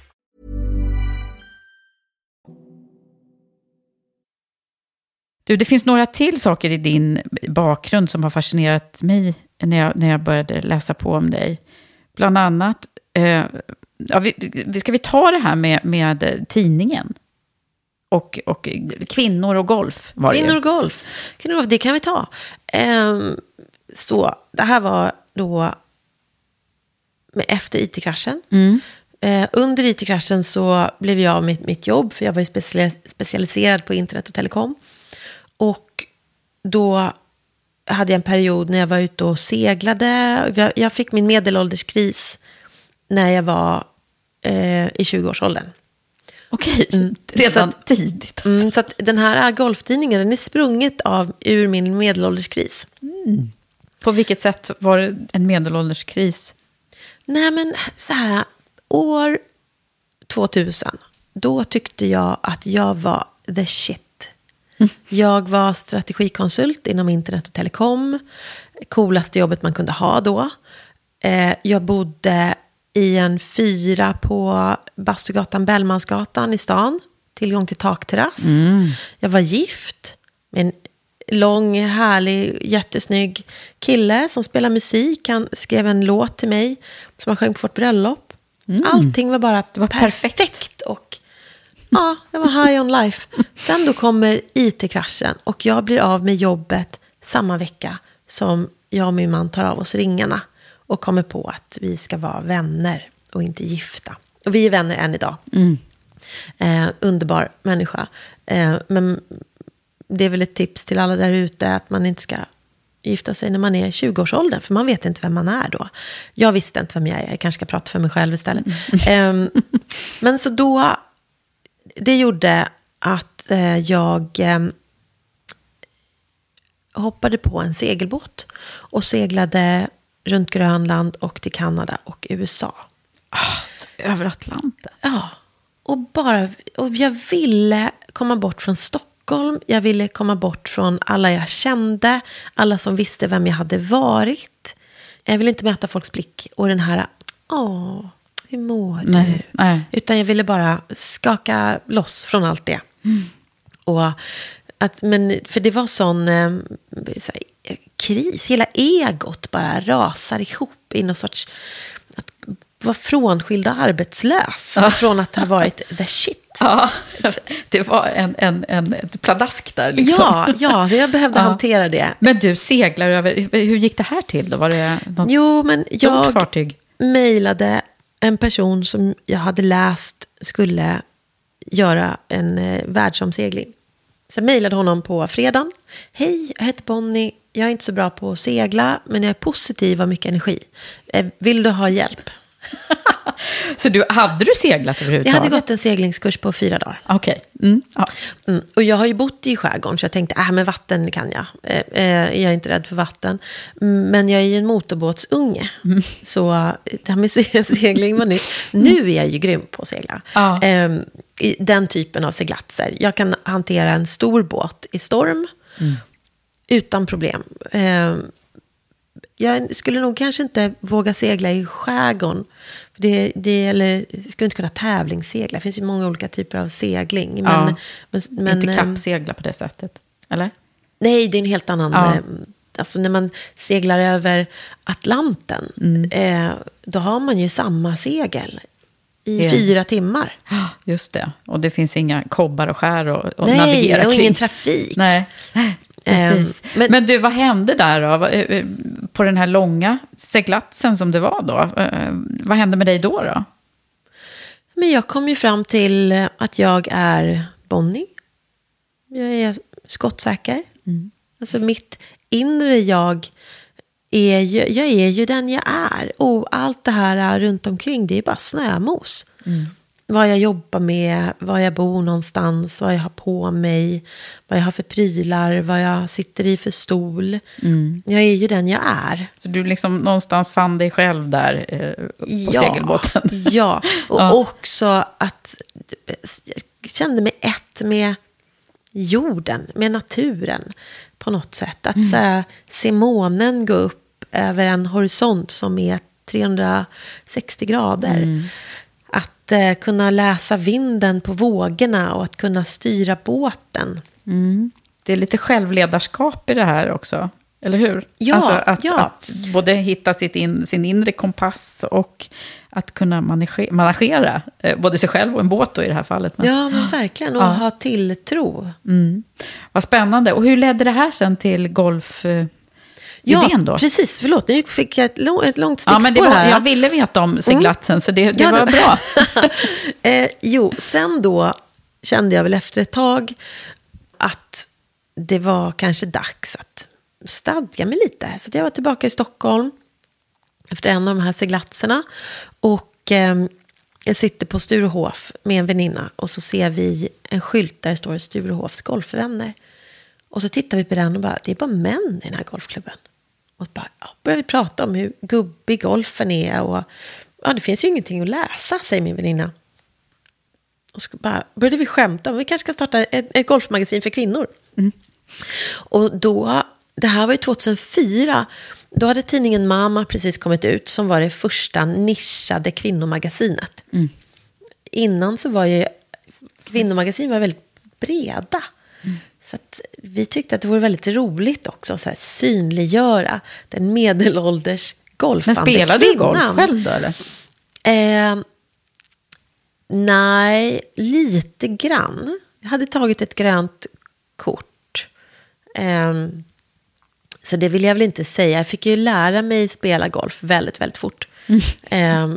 Du, det finns några till saker i din bakgrund som har fascinerat mig när jag, när jag började läsa på om dig. Bland annat, eh, ja, vi, ska vi ta det här med, med tidningen? Och, och kvinnor och golf var. Kvinnor och golf. Kvinnor och golf, det kan vi ta. Ehm, så, det här var då med, efter IT-kraschen. Eh, under IT-kraschen så blev jag av med mitt jobb, för jag var ju speciali- specialiserad på internet och telekom. Och då hade jag en period när jag var ute och seglade. Jag, jag fick min medelålderskris när jag var eh, i 20-årsåldern. Okej, Mm. redan Så att- tidigt. Alltså. Mm, så att den här golftidningen den är sprunget av, ur min medelålderskris. På vilket sätt var det en medelålderskris? Nej men så här, år 2000, då tyckte jag att jag var the shit. Jag var strategikonsult inom internet och telekom. Coolaste jobbet man kunde ha då. Eh, jag bodde i en fyra på Bastugatan, Bellmansgatan i stan. Tillgång till takterrass. Jag var gift med en lång, härlig, jättesnygg kille som spelar musik. Han skrev en låt till mig som han sjöng på vårt bröllop. Allting var bara var perfekt. perfekt. Och ja, jag var high on life. Sen då kommer IT-kraschen och jag blir av med jobbet samma vecka som jag och min man tar av oss ringarna och kommer på att vi ska vara vänner och inte gifta. Och vi är vänner än idag. Eh, underbar människa. Eh, men det är väl ett tips till alla där ute att man inte ska gifta sig när man är i 20-årsåldern, för man vet inte vem man är då. Jag visste inte vem jag är, jag kanske ska prata för mig själv istället. Ehm, men så då, det gjorde att eh, jag ehm, hoppade på en segelbåt och seglade runt Grönland och till Kanada och USA. Så över Atlanten. Ja, och, bara, och jag ville komma bort från Stockholm. Jag ville komma bort från alla jag kände, alla som visste vem jag hade varit. Jag ville inte möta folks blick och den här, åh, hur mår du? Nej, nej. Utan jag ville bara skaka loss från allt det. Och att, men, för det var sån eh, så här, kris, hela egot bara rasar ihop i någon sorts... Att vara frånskild och arbetslös från att ha varit the shit. Ja, det var en, en, en, ett pladask där liksom. Ja, ja, jag behövde Ja. hantera det. Men du seglar över, hur gick det här till då? Var det något Jo, men stort jag fartyg? mejlade en person som jag hade läst skulle göra en eh, världsomsegling. Så jag mejlade honom på fredagen. Hej, jag heter Bonnie. Jag är inte så bra på att segla, men jag är positiv och har mycket energi. Eh, vill du ha hjälp? Så du, hade du seglat Jag överhuvudtaget? hade gått en seglingskurs på fyra dagar. Okej. Mm. Ja. Mm. Och jag har ju bott i skärgården så jag tänkte, äh, men vatten kan jag. Eh, eh, jag är inte rädd för vatten. Mm, Men jag är ju en motorbåtsunge. Så eh, det här med se- segling var nytt. Nu är jag ju grym på att segla. Ja. Eh, i den typen av seglatser. Jag kan hantera en stor båt i storm. Utan problem. Eh, jag skulle nog kanske inte våga segla i skärgården. Det, det, eller jag skulle inte kunna tävlingssegla. Det finns ju många olika typer av segling. Men, Ja. men, men, inte ehm, kappsegla på det sättet? Eller? Nej, det är en helt annan... Ja. eh, Alltså när man seglar över Atlanten, Mm. eh, då har man ju samma segel i Ja. fyra timmar. Just det. Och det finns inga kobbar och skär och, och Nej, navigera och kring. ingen trafik. Nej, precis. Ehm, men, men- du, vad hände där då? Vad- eh, På den här långa seglatsen som det var då? Eh, Vad hände med dig då? då? Men jag kom ju fram till eh, att jag är Bonnie. Jag är skottsäker. Mm. Alltså mitt inre jag är ju, jag är ju den jag är. Och allt det här runt omkring, det är bara snömos. Mm. Vad jag jobbar med, var jag bor någonstans, vad jag har på mig, vad jag har för prylar, vad jag sitter i för stol. Mm. Jag är ju den jag är. Så du liksom någonstans fann dig själv där eh, på segelbåten? Ja, och Ja. också att jag kände mig ett med jorden, med naturen på något sätt. Att så här, se månen gå upp över en horisont som är 360 grader. Att eh, kunna läsa vinden på vågorna och att kunna styra båten. det är lite självledarskap i det här också. Eller hur? Ja, alltså att, ja. att både hitta sitt in, sin inre kompass och att kunna manage, managera eh, både sig själv och en båt då i det här fallet. Men, Ja, men verkligen. Och Ja. ha tilltro. mm. Vad spännande. Och hur ledde det här sen till golf... Eh, Ja, idén då? precis. Förlåt, nu fick jag ett, lång, ett långt stickspår Ja, men det var, här. jag ville veta om seglatsen, så det, det Ja, var bra. eh, jo, sen då kände jag väl efter ett tag att det var kanske dags att stadga mig lite. Så jag var tillbaka i Stockholm efter en av de här seglatserna. Och eh, jag sitter på Sturehof med en väninna och så ser vi en skylt där det står Sturehofs golfvänner. Och så tittar vi på den och bara, det är bara män i den här golfklubben. Och bara, ja, börjar vi prata om hur gubbig golfen är och ja, det finns ju ingenting att läsa, säger min väninna. Och så bara började vi skämta om vi kanske ska starta ett, ett golfmagasin för kvinnor. Och då, det här var ju 2004, då hade tidningen Mama precis kommit ut som var det första nischade kvinnomagasinet. Innan så var ju kvinnomagasin var väldigt breda. Så vi tyckte att det vore väldigt roligt också att synliggöra den medelålders Men golfande spelade du golf kvinnan. själv då, eller? Eh, nej, lite grann. Jag hade tagit ett grönt kort. Eh, så det vill jag väl inte säga. Jag fick ju lära mig spela golf väldigt, väldigt fort. Eh,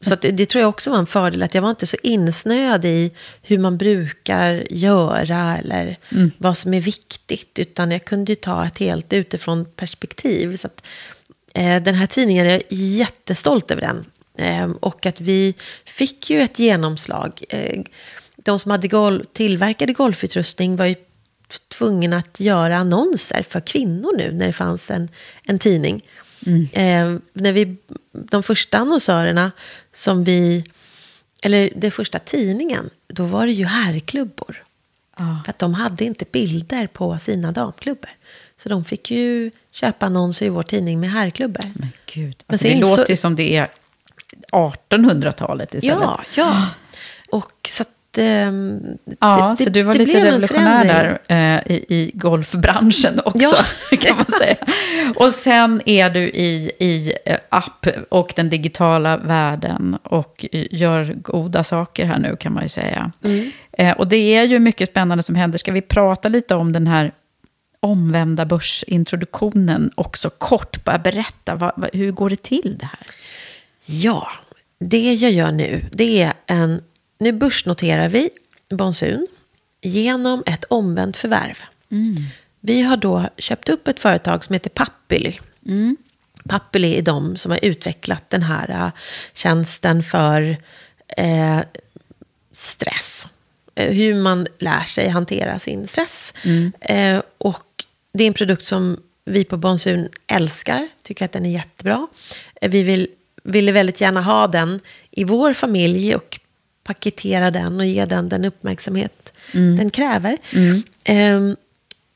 så det, det tror jag också var en fördel, att jag var inte så insnöad i hur man brukar göra eller vad som är viktigt, utan jag kunde ju ta ett helt utifrån perspektiv. Så att, eh, den här tidningen, jag är jättestolt över den. Eh, och att vi fick ju ett genomslag. Eh, de som hade gol- tillverkade golfutrustning var ju tvungna att göra annonser för kvinnor nu när det fanns en, en tidning. Eh, när vi, de första annonsörerna som vi, eller den första tidningen, då var det ju herrklubbor. För att de hade inte bilder på sina damklubbor. Så de fick ju köpa annonser i vår tidning med herrklubbor. Men gud, Men alltså, sen det låter ju som det är 1800-talet istället. Ja, ja. Och så att... ehm, Ja, det- så du var det lite revolutionär där eh, i, i golfbranschen också, Ja. kan man säga. Och sen är du i, i eh, app och den digitala världen och eh, gör goda saker här nu, kan man ju säga. Mm. Eh, och det är ju mycket spännande som händer. Ska vi prata lite om den här omvända börsintroduktionen också kort? Bara berätta, vad, vad, hur går det till det här? Ja, det jag gör nu, det är en... Nu börsnoterar vi Bonsun genom ett omvänt förvärv. Vi har då köpt upp ett företag som heter Pappily. Pappily är de som har utvecklat den här äh, tjänsten för eh, stress. Eh, hur man lär sig hantera sin stress. Eh, och det är en produkt som vi på Bonsun älskar, tycker att den är jättebra. Vi vill, ville väldigt gärna ha den i vår familj och paketera den och ge den den uppmärksamhet den kräver. Ehm,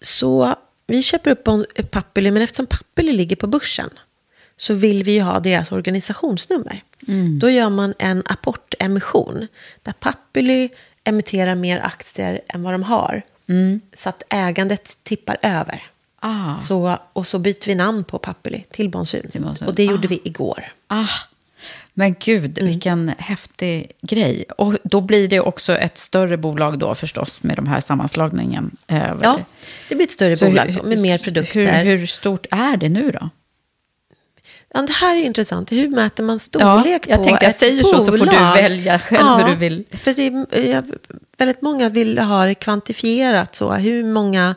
så vi köper upp Pappely, men eftersom Pappely ligger på börsen så vill vi ju ha deras organisationsnummer. Då gör man en apportemission där Pappely emitterar mer aktier än vad de har. Så att ägandet tippar över. Ah. Så, och så byter vi namn på Pappely till Bonsun. Och det gjorde Ah. vi igår. Ah, men gud, Mm. vilken häftig grej. Och då blir det också ett större bolag då förstås med de här sammanslagningen. Ja, det blir ett större Så bolag hur- med mer Hur, produkter. hur stort är det nu då? Ja, det här är intressant. Hur mäter man storlek Ja, jag på tänkte jag ett säger så, så får du välja själv hur du vill. För det är, ja, väldigt många vill ha det kvantifierat. Så. Hur många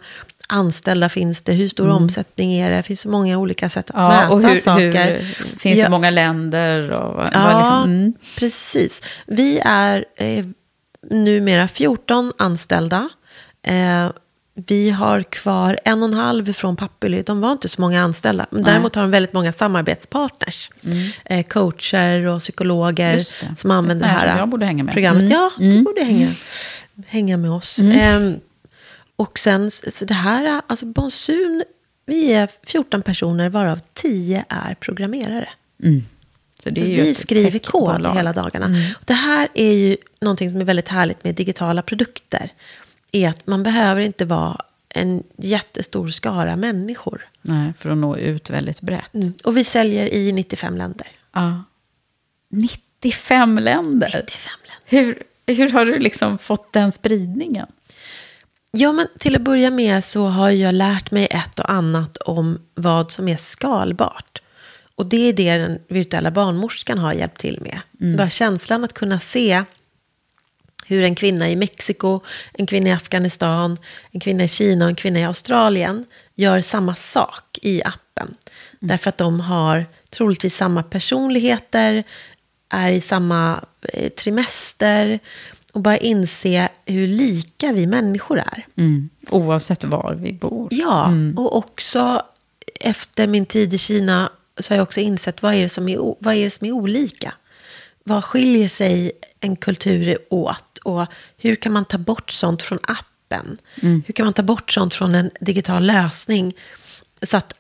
anställda finns det? Hur stor omsättning är det? Det finns så många olika sätt att Mm. Ja, mäta och hur, saker. hur finns Ja. det många länder? Och, Ja, liksom, mm. precis. Vi är eh, numera 14 anställda. Eh, vi har kvar en och en halv från Pappely. De var inte så många anställda. Men däremot har de väldigt många samarbetspartners. Eh, coacher och psykologer Mm. Det. som använder det här som jag borde hänga med. programmet. Mm. Ja, du borde hänga, hänga med oss. Ehm, och sen, så det här, alltså Bonsun, vi är 14 personer varav 10 är programmerare. Så det Så är ju vi skriver kod hela dagarna. Och det här är ju någonting som är väldigt härligt med digitala produkter. Är att man behöver inte vara en jättestor skara människor. Nej, för att nå ut väldigt brett. Mm. Och vi säljer i 95 länder. Ja. 95 länder? 95 länder. Hur, hur har du liksom fått den spridningen? Ja, men till att börja med så har jag lärt mig ett och annat om vad som är skalbart. Och det är det den virtuella barnmorskan har hjälpt till med. Mm. Bara känslan att kunna se hur en kvinna i Mexiko, en kvinna i Afghanistan, en kvinna i Kina och en kvinna i Australien gör samma sak i appen. Mm. Därför att de har troligtvis samma personligheter, är i samma eh, trimester och bara inse hur lika vi människor är. Mm. Oavsett var vi bor. Ja, mm. och också efter min tid i Kina så har jag också insett vad är det som är, vad är, det som är olika. Vad skiljer sig en kultur åt? Och hur kan man ta bort sånt från appen? Mm. Hur kan man ta bort sånt från en digital lösning? Så att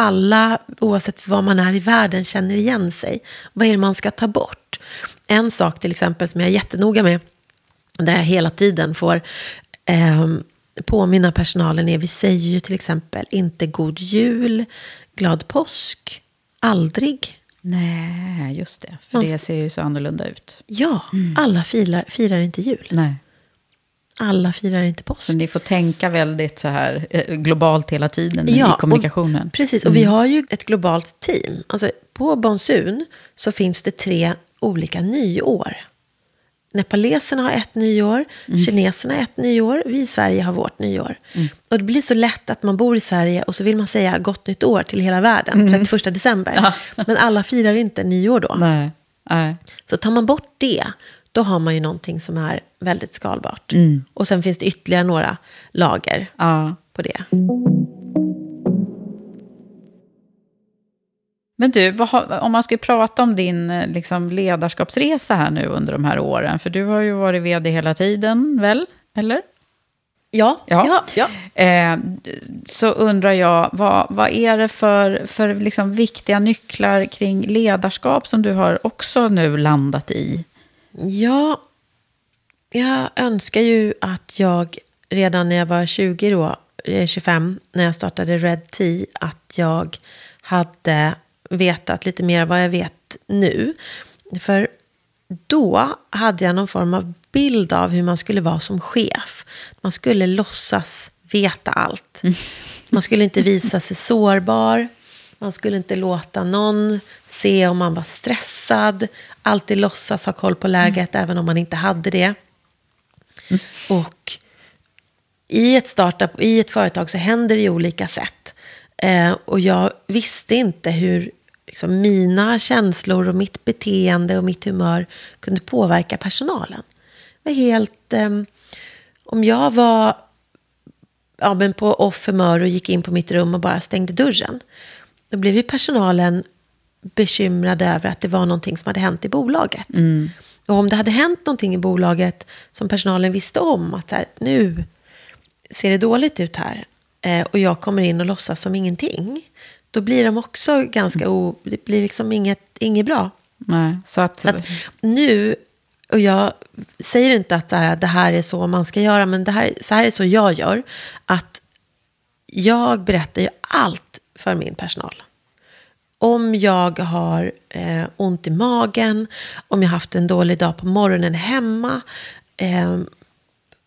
alla, oavsett var man är i världen, känner igen sig. Vad är det man ska ta bort? En sak till exempel som jag är jättenoga med, där jag hela tiden får eh, påminna personalen är, vi säger ju till exempel inte god jul, glad påsk, aldrig. Nej, just det. För Man, det ser ju så annorlunda ut. Ja, mm. alla firar, firar inte jul. Nej. Alla firar inte påsk. Så ni får tänka väldigt så här eh, globalt hela tiden ja, i kommunikationen. Och, precis, och mm. vi har ju ett globalt team. Alltså, på Bonsun så finns det tre olika nyår. Nepaleserna har ett nyår, mm. kineserna har ett nyår, vi i Sverige har vårt nyår. Mm. Och det blir så lätt att man bor i Sverige och så vill man säga gott nytt år till hela världen, mm. 31 december. Ja. Men alla firar inte nyår då. Nej. Nej. Så tar man bort det, då har man ju någonting som är väldigt skalbart. Mm. Och sen finns det ytterligare några lager ja. på det. Men du, har, om man ska prata om din eh, liksom, ledarskapsresa här nu under de här åren, för du har ju varit vd hela tiden, väl? Eller? Ja. ja. ja, ja. Eh, så undrar jag, vad, vad är det för, för liksom viktiga nycklar kring ledarskap som du har också nu landat i? Ja, jag önskar ju att jag redan när jag var 20 då, 25, eh, när jag startade Red Tea, att jag hade vetat lite mer vad jag vet nu. För då hade jag någon form av bild av hur man skulle vara som chef. Man skulle låtsas veta allt. Man skulle inte visa sig sårbar. Man skulle inte låta någon se om man var stressad. Alltid låtsas ha koll på läget, mm. även om man inte hade det. Mm. Och i ett startup, i ett företag så händer det ju olika sätt. Eh, och jag visste inte hur liksom mina känslor och mitt beteende och mitt humör kunde påverka personalen. Det var helt... Um, om jag var ja, men på off humör och gick in på mitt rum och bara stängde dörren. Då blev ju personalen bekymrad över att det var någonting som hade hänt i bolaget. Mm. Och om det hade hänt någonting i bolaget som personalen visste om, att här, nu ser det dåligt ut här, eh, och jag kommer in och låtsas som ingenting, då blir de också ganska o... Det blir liksom inget, inget bra. Nej, så att... Så att nu, och jag säger inte att det här är så man ska göra, men det här, så här är så jag gör. Att jag berättar ju allt för min personal. Om jag har eh, ont i magen, om jag haft en dålig dag på morgonen hemma, eh,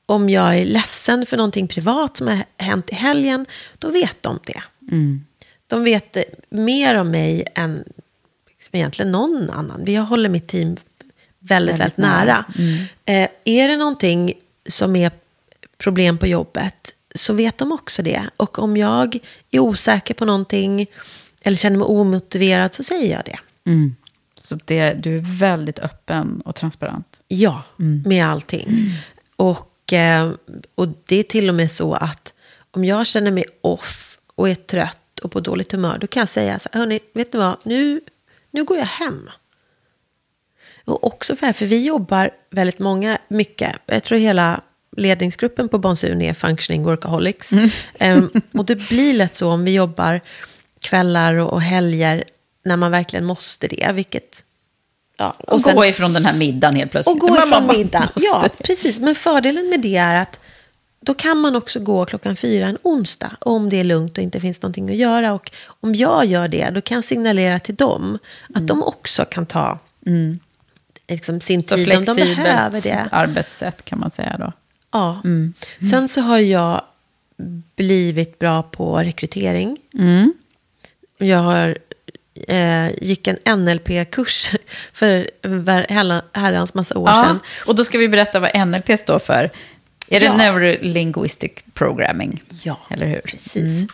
om jag är ledsen för någonting privat som har hänt i helgen, då vet de det. Mm. De vet mer om mig än liksom egentligen någon annan. Jag håller mitt team väldigt, väldigt, väldigt nära. Mm. Eh, är det någonting som är problem på jobbet så vet de också det. Och om jag är osäker på någonting eller känner mig omotiverad så säger jag det. Mm. Så det, du är väldigt öppen och transparent? Ja, mm. med allting. Mm. Och, eh, och det är till och med så att om jag känner mig off och är trött och på dåligt humör, då kan jag säga så här, hörni, vet ni vad, nu, nu går jag hem. Och också för, här, för vi jobbar väldigt många, mycket, jag tror hela ledningsgruppen på Bonsun är functioning workaholics. Mm. um, och det blir lätt så om vi jobbar kvällar och, och helger när man verkligen måste det, vilket Ja, och, och sen, gå ifrån den här middagen helt plötsligt. Och gå ifrån middagen, ja precis. Men fördelen med det är att då kan man också gå klockan fyra en onsdag. Om det är lugnt och inte finns någonting att göra. Och om jag gör det, då kan jag signalera till dem att Mm. de också kan ta liksom, sin Så tid om de behöver det. arbetssätt kan man säga då. Ja. Mm. Sen så har jag blivit bra på rekrytering. Mm. Jag har, eh, gick en NLP-kurs för herrans massa år Ja, sedan. och då ska vi berätta vad NLP står för. Är det Ja. Neurolinguistic Programming? Ja, Eller hur? Precis.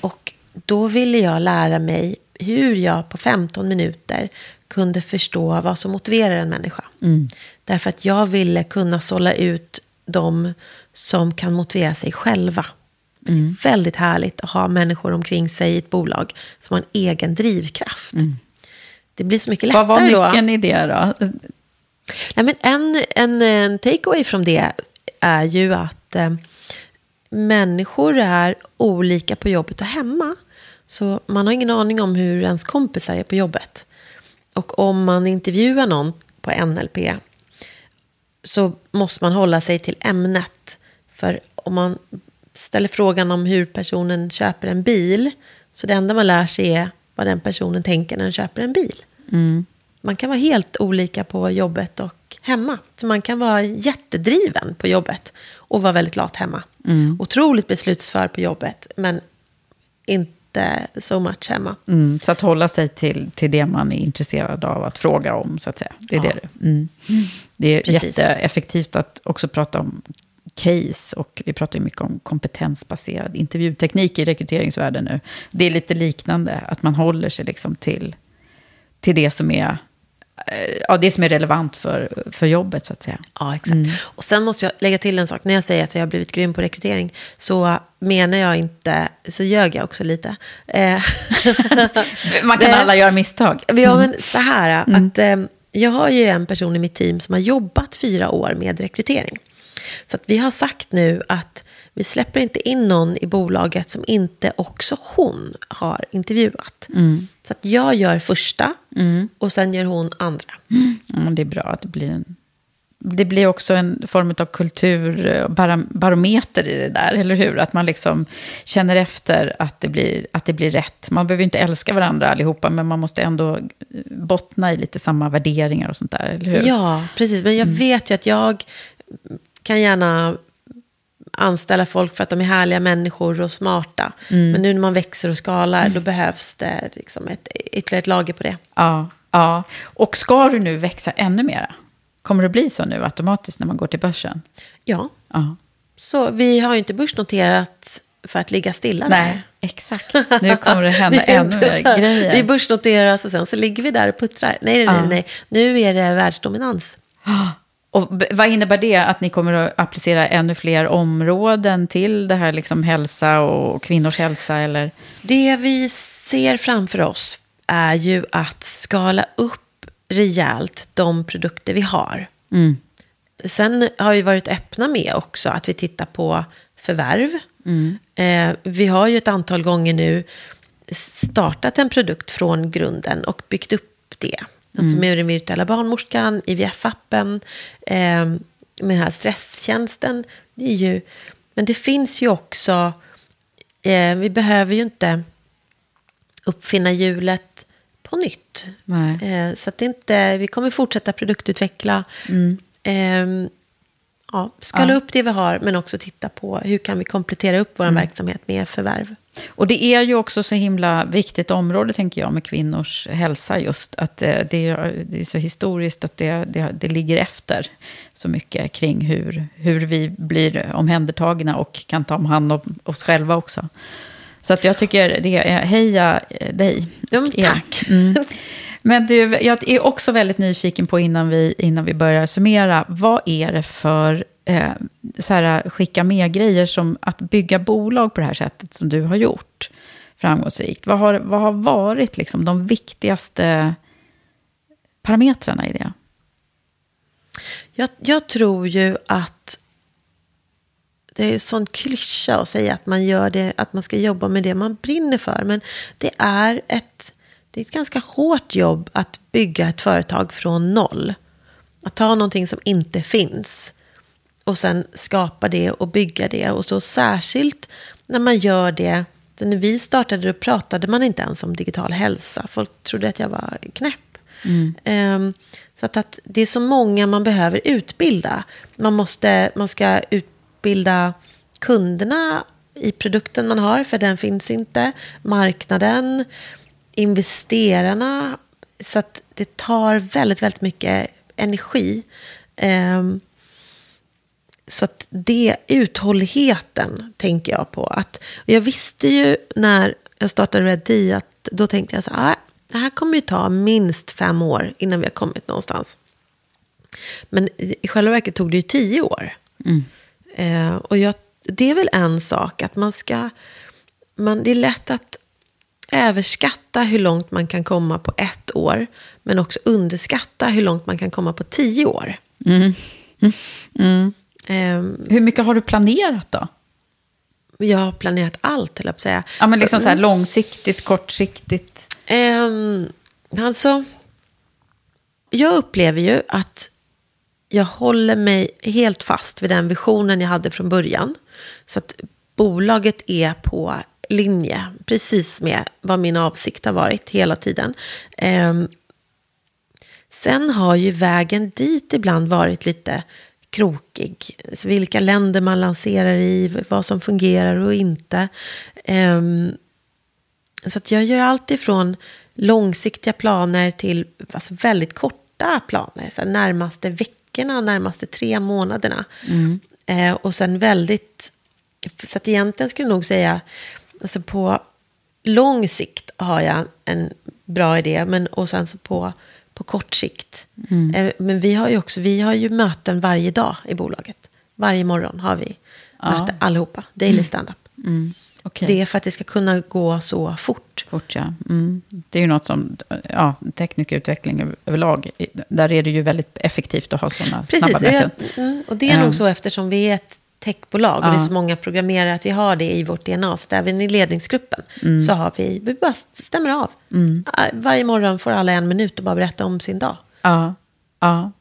Och då ville jag lära mig hur jag på 15 minuter kunde förstå vad som motiverar en människa. Därför att jag ville kunna sålla ut de som kan motivera sig själva. Det är väldigt härligt att ha människor omkring sig i ett bolag som har en egen drivkraft. Det blir så mycket lättare Vad var då. nyckeln i det då? Nej, men en, en, en takeaway från det är ju att eh, människor är olika på jobbet och hemma. Så man har ingen aning om hur ens kompisar är på jobbet. Och om man intervjuar någon på NLP så måste man hålla sig till ämnet. För om man ställer frågan om hur personen köper en bil så det enda man lär sig är vad den personen tänker när den köper en bil. Man kan vara helt olika på jobbet och hemma. Så man kan vara jättedriven på jobbet och vara väldigt lat hemma. Otroligt beslutsför på jobbet, men inte so much hemma. Mm, så att hålla sig till, till det man är intresserad av att fråga om, så att säga. Det är Ja. det det mm. Det är Precis. jätteeffektivt att också prata om case och vi pratar ju mycket om kompetensbaserad intervjuteknik i rekryteringsvärlden nu. Det är lite liknande, att man håller sig liksom till, till det som är eh, Ja, det som är relevant för, för jobbet, så att säga. Ja, exakt. Och sen måste jag lägga till en sak. När jag säger att jag har blivit grym på rekrytering så menar jag inte, så ljög jag också lite. Eh, Man kan alla göra misstag. Ja, men så här, att eh, jag har ju en person i mitt team som har jobbat fyra år med rekrytering. Så att vi har sagt nu att vi släpper inte in någon i bolaget som inte också hon har intervjuat. Så att jag gör första och sen gör hon andra. Men det är bra att det blir en... Det blir också en form av kulturbarometer i det där, eller hur? Att man liksom känner efter att det, blir, att det blir rätt. Man behöver inte älska varandra allihopa, men man måste ändå bottna i lite samma värderingar och sånt där, eller hur? Ja, precis. Men jag vet ju att jag kan gärna anställa folk för att de är härliga människor och smarta. Men nu när man växer och skalar, då behövs det liksom ett, ytterligare ett lager på det. Ja, ja. Och ska du nu växa ännu mera? Kommer det bli så nu automatiskt när man går till börsen? Ja, Ja. så vi har ju inte börsnoterat för att ligga stilla Nej, där. exakt. Nu kommer det hända Det ännu mer grejer. Vi börsnoteras och sen så ligger vi där och puttrar. Nej, nej, Ja. nej, nej. Nu är det världsdominans. Och vad innebär det? Att ni kommer att applicera ännu fler områden till det här liksom hälsa och kvinnors hälsa? Eller? Det vi ser framför oss är ju att skala upp rejält de produkter vi har. Sen har vi varit öppna med också att vi tittar på förvärv. Eh, vi har ju ett antal gånger nu startat en produkt från grunden och byggt upp det. Alltså med den virtuella barnmorskan, IVF-appen, eh, med den här stresstjänsten. Det är ju, men det finns ju också, eh, vi behöver ju inte uppfinna hjulet på nytt. Eh, så att det inte, vi kommer fortsätta produktutveckla. Eh, ja, skala Ja. upp det vi har, men också titta på hur kan vi komplettera upp vår verksamhet med förvärv. Och det är ju också så himla viktigt område, tänker jag, med kvinnors hälsa just. Att eh, det är, det är så historiskt att det, det, det ligger efter så mycket kring hur, hur vi blir omhändertagna och kan ta om hand om oss själva också. Så att jag tycker det är, heja dig. Ja, er. tack. Mm. Men du, jag är också väldigt nyfiken på innan vi, innan vi börjar summera. Vad är det för eh, så här, skicka med grejer som att bygga bolag på det här sättet som du har gjort framgångsrikt? Vad har, vad har varit liksom de viktigaste parametrarna i det? Jag, jag tror ju att det är en sån klyscha att säga att man gör det, att man ska jobba med det man brinner för. Men det är ett, det är ett ganska hårt jobb att bygga ett företag från noll. Att ta någonting som inte finns och sen skapa det och bygga det. Och så särskilt när man gör det. När vi startade då pratade man inte ens om digital hälsa. Folk trodde att jag var knäpp. Ehm, så att, att det är så många man behöver utbilda. Man, måste, man ska utbilda kunderna i produkten man har, för den finns inte. Marknaden, investerarna. Så att det tar väldigt, väldigt mycket energi. Ehm, så att det, uthålligheten tänker jag på. Att, jag visste ju när jag startade Red D att då tänkte jag så här, "Ah, det här kommer ju ta minst fem år innan vi har kommit någonstans. Men i själva verket tog det ju tio år. Eh, och jag, det är väl en sak att man ska... Man, det är lätt att överskatta hur långt man kan komma på ett år. Men också underskatta hur långt man kan komma på tio år. Ehm, Hur mycket har du planerat då? jag har planerat allt, höll jag säga. Ja, men liksom så här långsiktigt, kortsiktigt. Ehm, alltså, jag upplever ju att jag håller mig helt fast vid den visionen jag hade från början. Så att bolaget är på linje, precis med vad min avsikt har varit hela tiden. Ehm, sen har ju vägen dit ibland varit lite krokig. Så vilka länder man lanserar i, vad som fungerar och inte. Ehm, så att jag gör allt ifrån långsiktiga planer till alltså väldigt korta planer. Så närmaste veckorna, närmaste tre månaderna. Eh, och sen väldigt... Så att egentligen skulle jag nog säga, alltså på lång sikt har jag en bra idé. Men, och sen så på, på kort sikt. Eh, men vi har ju också, vi har ju möten varje dag i bolaget. Varje morgon har vi möten allihopa. Daily stand-up. Okej. Det är för att det ska kunna gå så fort. Fort, ja. Mm. Det är ju något som, ja, teknisk utveckling över- överlag, där är det ju väldigt effektivt att ha sådana snabba Precis, jag, möten. mm, och det är Ja. nog så eftersom vi är ett techbolag och Ja. det är så många programmerare att vi har det i vårt DNA. Så att även i ledningsgruppen så har vi, vi bara stämmer av. Ah, Varje morgon får alla en minut och bara berätta om sin dag. Ja, ja.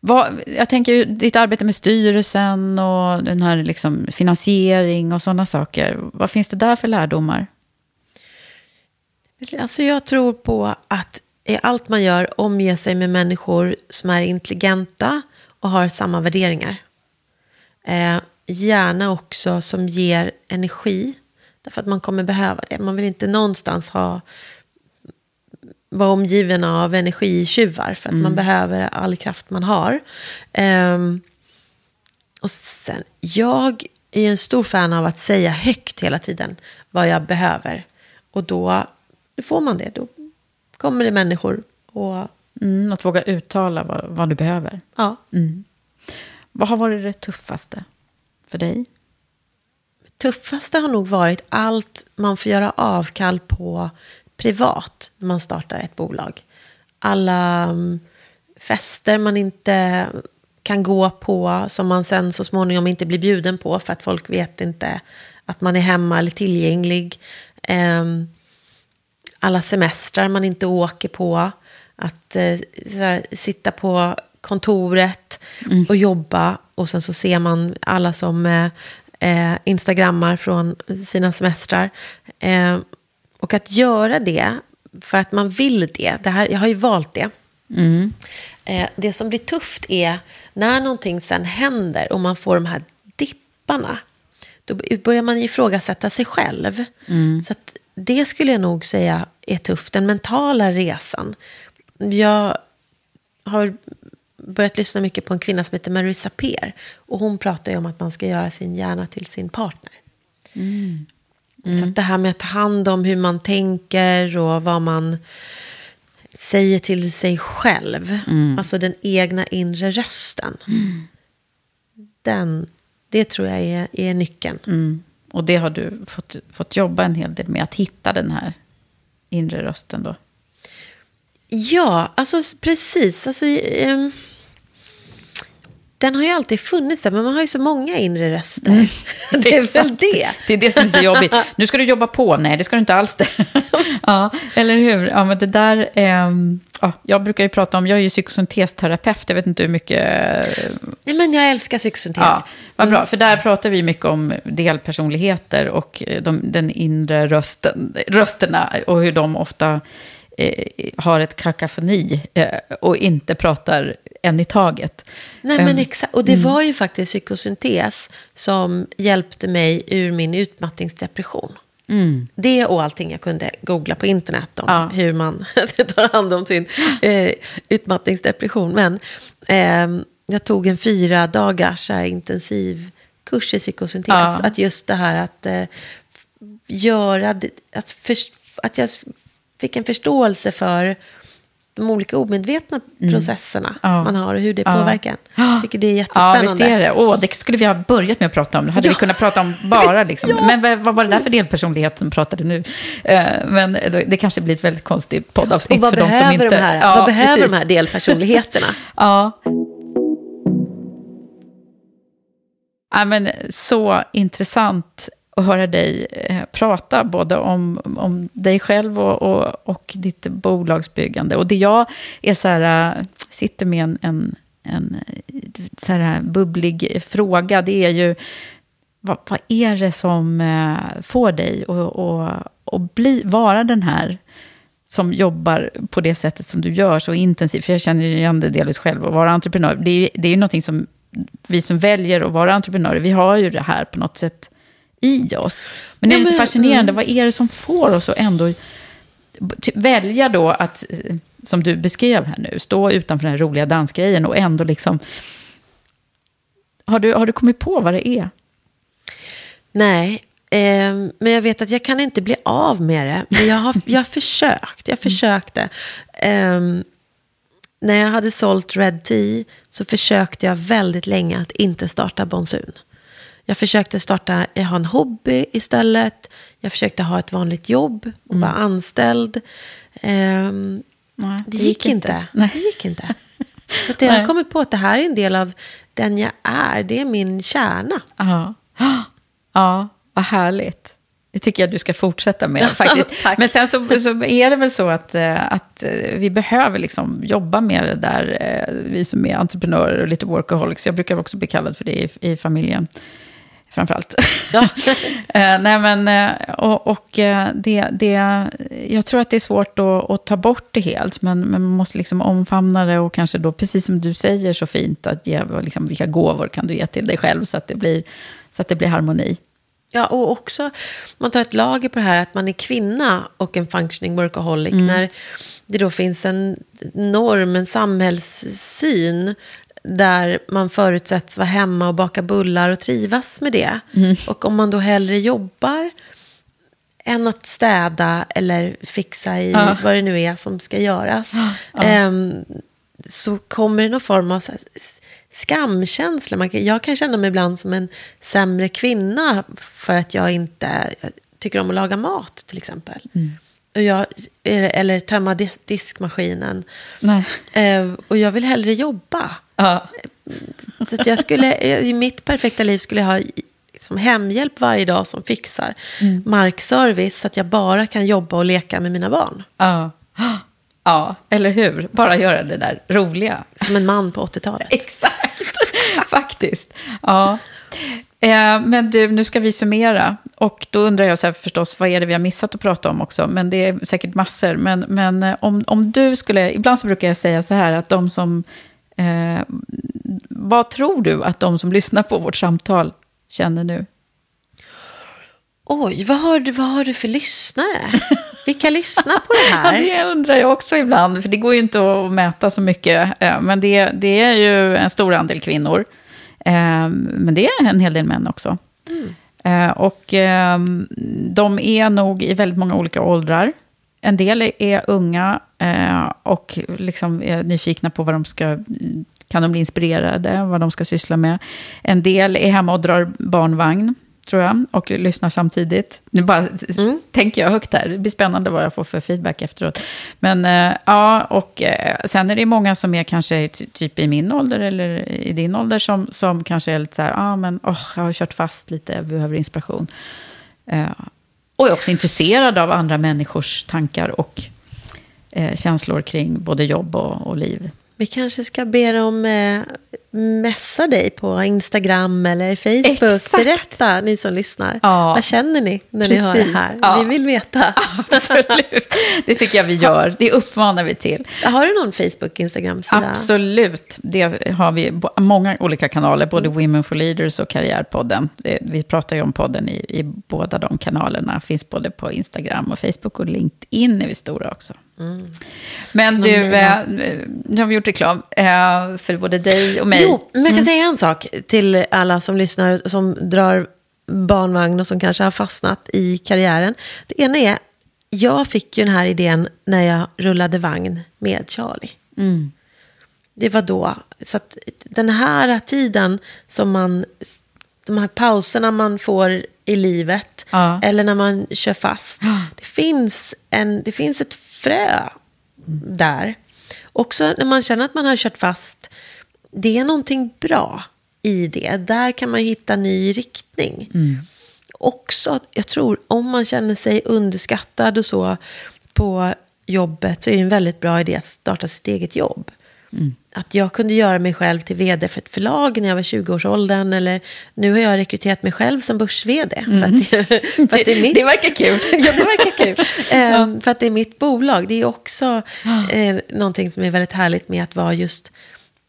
Vad, jag tänker ditt arbete med styrelsen och den här liksom finansiering och sådana saker. Vad finns det där för lärdomar? Alltså jag tror på att i allt man gör omge sig med människor som är intelligenta och har samma värderingar. Eh, gärna också som ger energi. Därför att man kommer behöva det. Man vill inte någonstans ha vara omgiven av energitjuvar. För att man behöver all kraft man har. Ehm, och sen, jag är en stor fan av att säga högt hela tiden vad jag behöver. Och då, då får man det. Då kommer det människor och Mm, att våga uttala vad, vad du behöver. ja, vad har varit det tuffaste för dig? tuffaste har nog varit allt man får göra avkall på privat när man startar ett bolag. Alla mm, fester man inte kan gå på som man sen så småningom inte blir bjuden på för att folk vet inte att man är hemma eller tillgänglig. Ehm, alla semestrar man inte åker på. Att eh, så här, sitta på kontoret och jobba och sen så ser man alla som eh, eh, instagrammar från sina semestrar. Eh, och att göra det för att man vill det. det här, jag har ju valt det. Eh, det som blir tufft är när någonting sen händer och man får de här dipparna. Då börjar man ifrågasätta sig själv. Så att det skulle jag nog säga är tufft. Den mentala resan. Jag har börjat lyssna mycket på en kvinna som heter Marissa Peer. Och hon pratar ju om att man ska göra sin hjärna till sin partner. Så att det här med att ta hand om hur man tänker och vad man säger till sig själv. Alltså den egna inre rösten. Den, det tror jag är, är nyckeln. Mm. Och det har du fått, fått jobba en hel del med, att hitta den här inre rösten då. Ja, alltså precis. Alltså, ehm, den har ju alltid funnits där, men man har ju så många inre röster. Mm. det är väl det. Det är det som är så jobbigt. Nu ska du jobba på. Nej, det ska du inte alls det. ja, eller hur? Ja, men det där... Ja, jag brukar ju prata om... Jag är ju psykosyntesterapeut. Jag vet inte hur mycket... Nej, men jag älskar psykosyntes. Ja, vad bra. Mm. För där pratar vi mycket om delpersonligheter och de, den inre rösten, rösterna och hur de ofta eh, har ett kakafoni eh, och inte pratar en i taget. Nej, men exakt. Och det mm. var ju faktiskt psykosyntes som hjälpte mig ur min utmattningsdepression. Mm. Det och allting jag kunde googla på internet om ja. hur man tar hand om sin eh, utmattningsdepression. Men eh, jag tog en fyra dagars intensiv kurs i psykosyntes. Ja. Att just det här att eh, göra, att, för, att jag fick en förståelse för de olika omedvetna mm. processerna ja. man har och hur det ja. påverkar. Jag tycker det är jättespännande. Ja, visst är det. Åh, det skulle vi ha börjat med att prata om. Det hade ja. vi kunnat prata om bara. Liksom. Men vad var det där för delpersonlighet som pratade nu? Eh, men det kanske blir ett väldigt konstigt poddavsnitt för de som inte... De här, vad behöver precis. de här delpersonligheterna? ja. Ja, men så intressant att höra dig eh, prata, både om, om dig själv och, och, och ditt bolagsbyggande. Och det jag är så här, eh, sitter med en, en, en så här eh, bubblig fråga, det är ju, vad, vad är det som får dig att bli, vara den här som jobbar på det sättet som du gör så intensivt, för jag känner igen det delvis själv, att vara entreprenör, det är, det är ju någonting som vi som väljer att vara entreprenörer, vi har ju det här på något sätt i oss. Men det är lite fascinerande, mm. vad är det som får oss att ändå välja då att, som du beskrev här nu, stå utanför den roliga dansgrejen och ändå liksom... Har du, har du kommit på vad det är? Nej, eh, men jag vet att jag kan inte bli av med det. Men jag har, jag har försökt, jag försökte. Eh, när jag hade sålt Red Tea så försökte jag väldigt länge att inte starta Bonsun. Jag försökte starta, jag har en hobby istället. Jag försökte ha ett vanligt jobb och mm. vara anställd. Um, Nej, det, det, gick, inte. inte. Nej. Det gick inte. Så att jag har kommit på att det här är en del av den jag är. Det är min kärna. Ja, ja vad härligt. Det tycker jag du ska fortsätta med faktiskt. Men sen så, så, är det väl så att, eh, att eh, vi behöver liksom jobba med det där, eh, vi som är entreprenörer och lite workaholics. Jag brukar också bli kallad för det i, i familjen framförallt. Ja. Eh, nej, men, eh, och, och eh, det, det, jag tror att det är svårt att, att ta bort det helt, men, men, man måste liksom omfamna det och kanske då, precis som du säger så fint, att ge, liksom, vilka gåvor kan du ge till dig själv så att det blir, så att det blir harmoni. Ja, och också, man tar ett lager på det här att man är kvinna och en functioning workaholic. Mm. När det då finns en norm, en samhällssyn där man förutsätts vara hemma och baka bullar och trivas med det. Mm. Och om man då hellre jobbar än att städa eller fixa i ja. vad det nu är som ska göras. Ja. Um, så kommer det någon form av skamkänsla. Man kan, jag kan känna mig ibland som en sämre kvinna för att jag inte jag tycker om att laga mat till exempel. Mm. Och jag, eller tömma diskmaskinen. Uh, och jag vill hellre jobba. Ja. Så jag skulle, I mitt perfekta liv skulle jag ha liksom hemhjälp varje dag som fixar mm. markservice så att jag bara kan jobba och leka med mina barn. Ja. ja, eller hur? Bara göra det där roliga. Som en man på 80-talet. Exakt, faktiskt. Ja. Eh, men du, nu ska vi summera. Och då undrar jag så här, förstås, vad är det vi har missat att prata om också? Men det är säkert massor. Men, men eh, om, om du skulle, ibland så brukar jag säga så här, att de som Eh, vad tror du att de som lyssnar på vårt samtal känner nu? Oj, vad har du, vad har du för lyssnare? Vilka lyssnar på det här? ja, det undrar jag också ibland, för det går ju inte att mäta så mycket. Eh, men det, det är ju en stor andel kvinnor. Eh, men det är en hel del män också. Mm. Eh, och de är nog i väldigt många olika åldrar. En del är unga eh, och liksom är nyfikna på vad de ska, kan de bli inspirerade, vad de ska syssla med. En del är hemma och drar barnvagn. tror jag, och lyssnar samtidigt. Nu bara mm. tänker jag högt här. Det blir spännande vad jag får för feedback efteråt. Men eh, ja, och eh, sen är det många som är kanske typ i min ålder eller i din ålder som, som kanske är lite så här, ja ah, men oh, jag har kört fast lite, jag behöver inspiration. Eh, och är också intresserad av andra människors tankar och eh, känslor kring både jobb och, och liv. Vi kanske ska be dem eh, messa dig på Instagram eller Facebook. Exakt. Berätta, ni som lyssnar. Ja. Vad känner ni när Precis. ni hör det här? Ja. Vi vill veta. Absolut, det tycker jag vi gör. Det uppmanar vi till. Har du någon Facebook, Instagram-sida? Absolut, det har vi. Många olika kanaler, både mm. Women for Leaders och Karriärpodden. Vi pratar ju om podden i, i båda de kanalerna. Finns både på Instagram och Facebook och LinkedIn är vi stora också. Mm. Men du, eh, nu har vi gjort reklam eh, för både dig och mig. Jo, men jag kan mm. säga en sak till alla som lyssnar som drar barnvagn och som kanske har fastnat i karriären. Det ena är, jag fick ju den här idén när jag rullade vagn med Charlie. Mm. Det var då. Så att den här tiden som man, de här pauserna man får i livet, ja. eller när man kör fast. Det, finns en, det finns ett frö där. Också när man känner att man har kört fast, det är någonting bra i det. Där kan man hitta ny riktning. Mm. Också, jag tror, om man känner sig underskattad och så på jobbet så är det en väldigt bra idé att starta sitt eget jobb. Mm. Att jag kunde göra mig själv till vd för ett förlag när jag var 20-årsåldern. Eller nu har jag rekryterat mig själv som börs-vd. Mm. För, att, för att det, är mitt... det verkar kul. ja, det verkar kul. um, för att det är mitt bolag. Det är också uh, någonting som är väldigt härligt med att vara just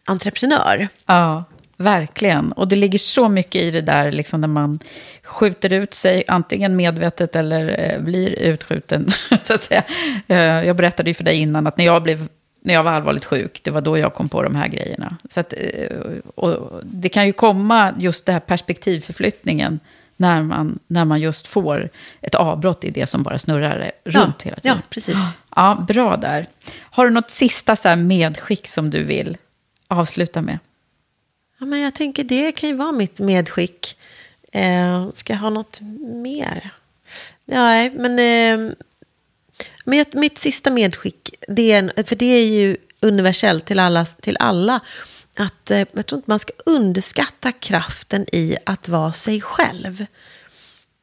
entreprenör. Ja, verkligen. Och det ligger så mycket i det där liksom, när man skjuter ut sig, antingen medvetet eller eh, blir utskjuten. så att säga. Uh, jag berättade ju för dig innan att när jag blev när jag var allvarligt sjuk, det var då jag kom på de här grejerna. Så att, eh, och det kan ju komma just det här perspektivförflyttningen när man, när man just får ett avbrott i det som bara snurrar runt ja, hela tiden. Ja, precis. Ja, bra där. Har du något sista så medskick som du vill avsluta med? Ja, men jag tänker det kan ju vara mitt medskick. Eh, ska jag ha något mer? Nej, men... Eh, men mitt sista medskick, det är, för det är ju universellt till alla, till alla att eh, jag tror inte man ska underskatta kraften i att vara sig själv.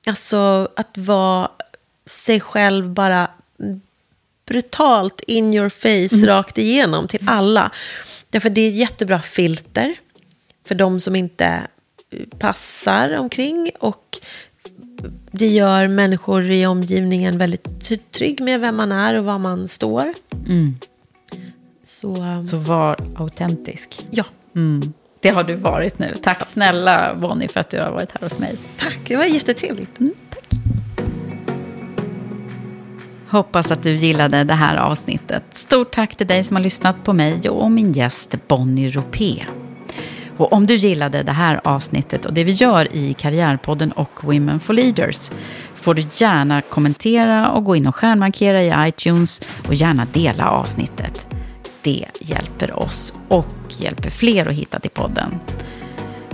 Alltså att vara sig själv bara brutalt in your face mm. rakt igenom till alla. Därför det är jättebra filter för de som inte passar omkring och det gör människor i omgivningen väldigt trygg med vem man är och var man står. Mm. Så, Så var autentisk. Ja. Mm. Det har du varit nu. Tack snälla Bonnie för att du har varit här hos mig. Tack, det var jättetrevligt. Mm, tack. Hoppas att du gillade det här avsnittet. Stort tack till dig som har lyssnat på mig och min gäst Bonnie Ropé. Och om du gillade det här avsnittet och det vi gör i Karriärpodden och Women for Leaders får du gärna kommentera och gå in och stjärnmarkera i iTunes och gärna dela avsnittet. Det hjälper oss och hjälper fler att hitta till podden.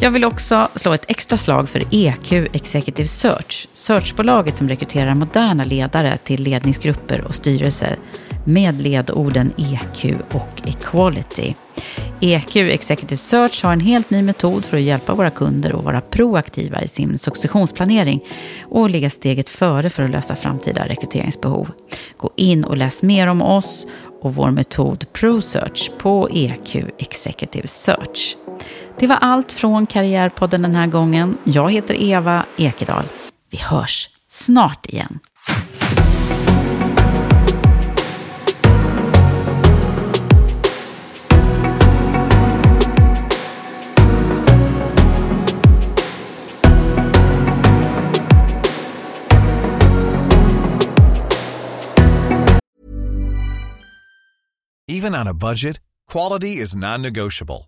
Jag vill också slå ett extra slag för EQ Executive Search, searchbolaget som rekryterar moderna ledare till ledningsgrupper och styrelser med ledorden EQ och Equality. EQ Executive Search har en helt ny metod för att hjälpa våra kunder att vara proaktiva i sin successionsplanering och ligga steget före för att lösa framtida rekryteringsbehov. Gå in och läs mer om oss och vår metod ProSearch på EQ Executive Search. Det var allt från Karriärpodden den här gången. Jag heter Eva Ekedal. Vi hörs snart igen. Even on a budget, quality is non-negotiable.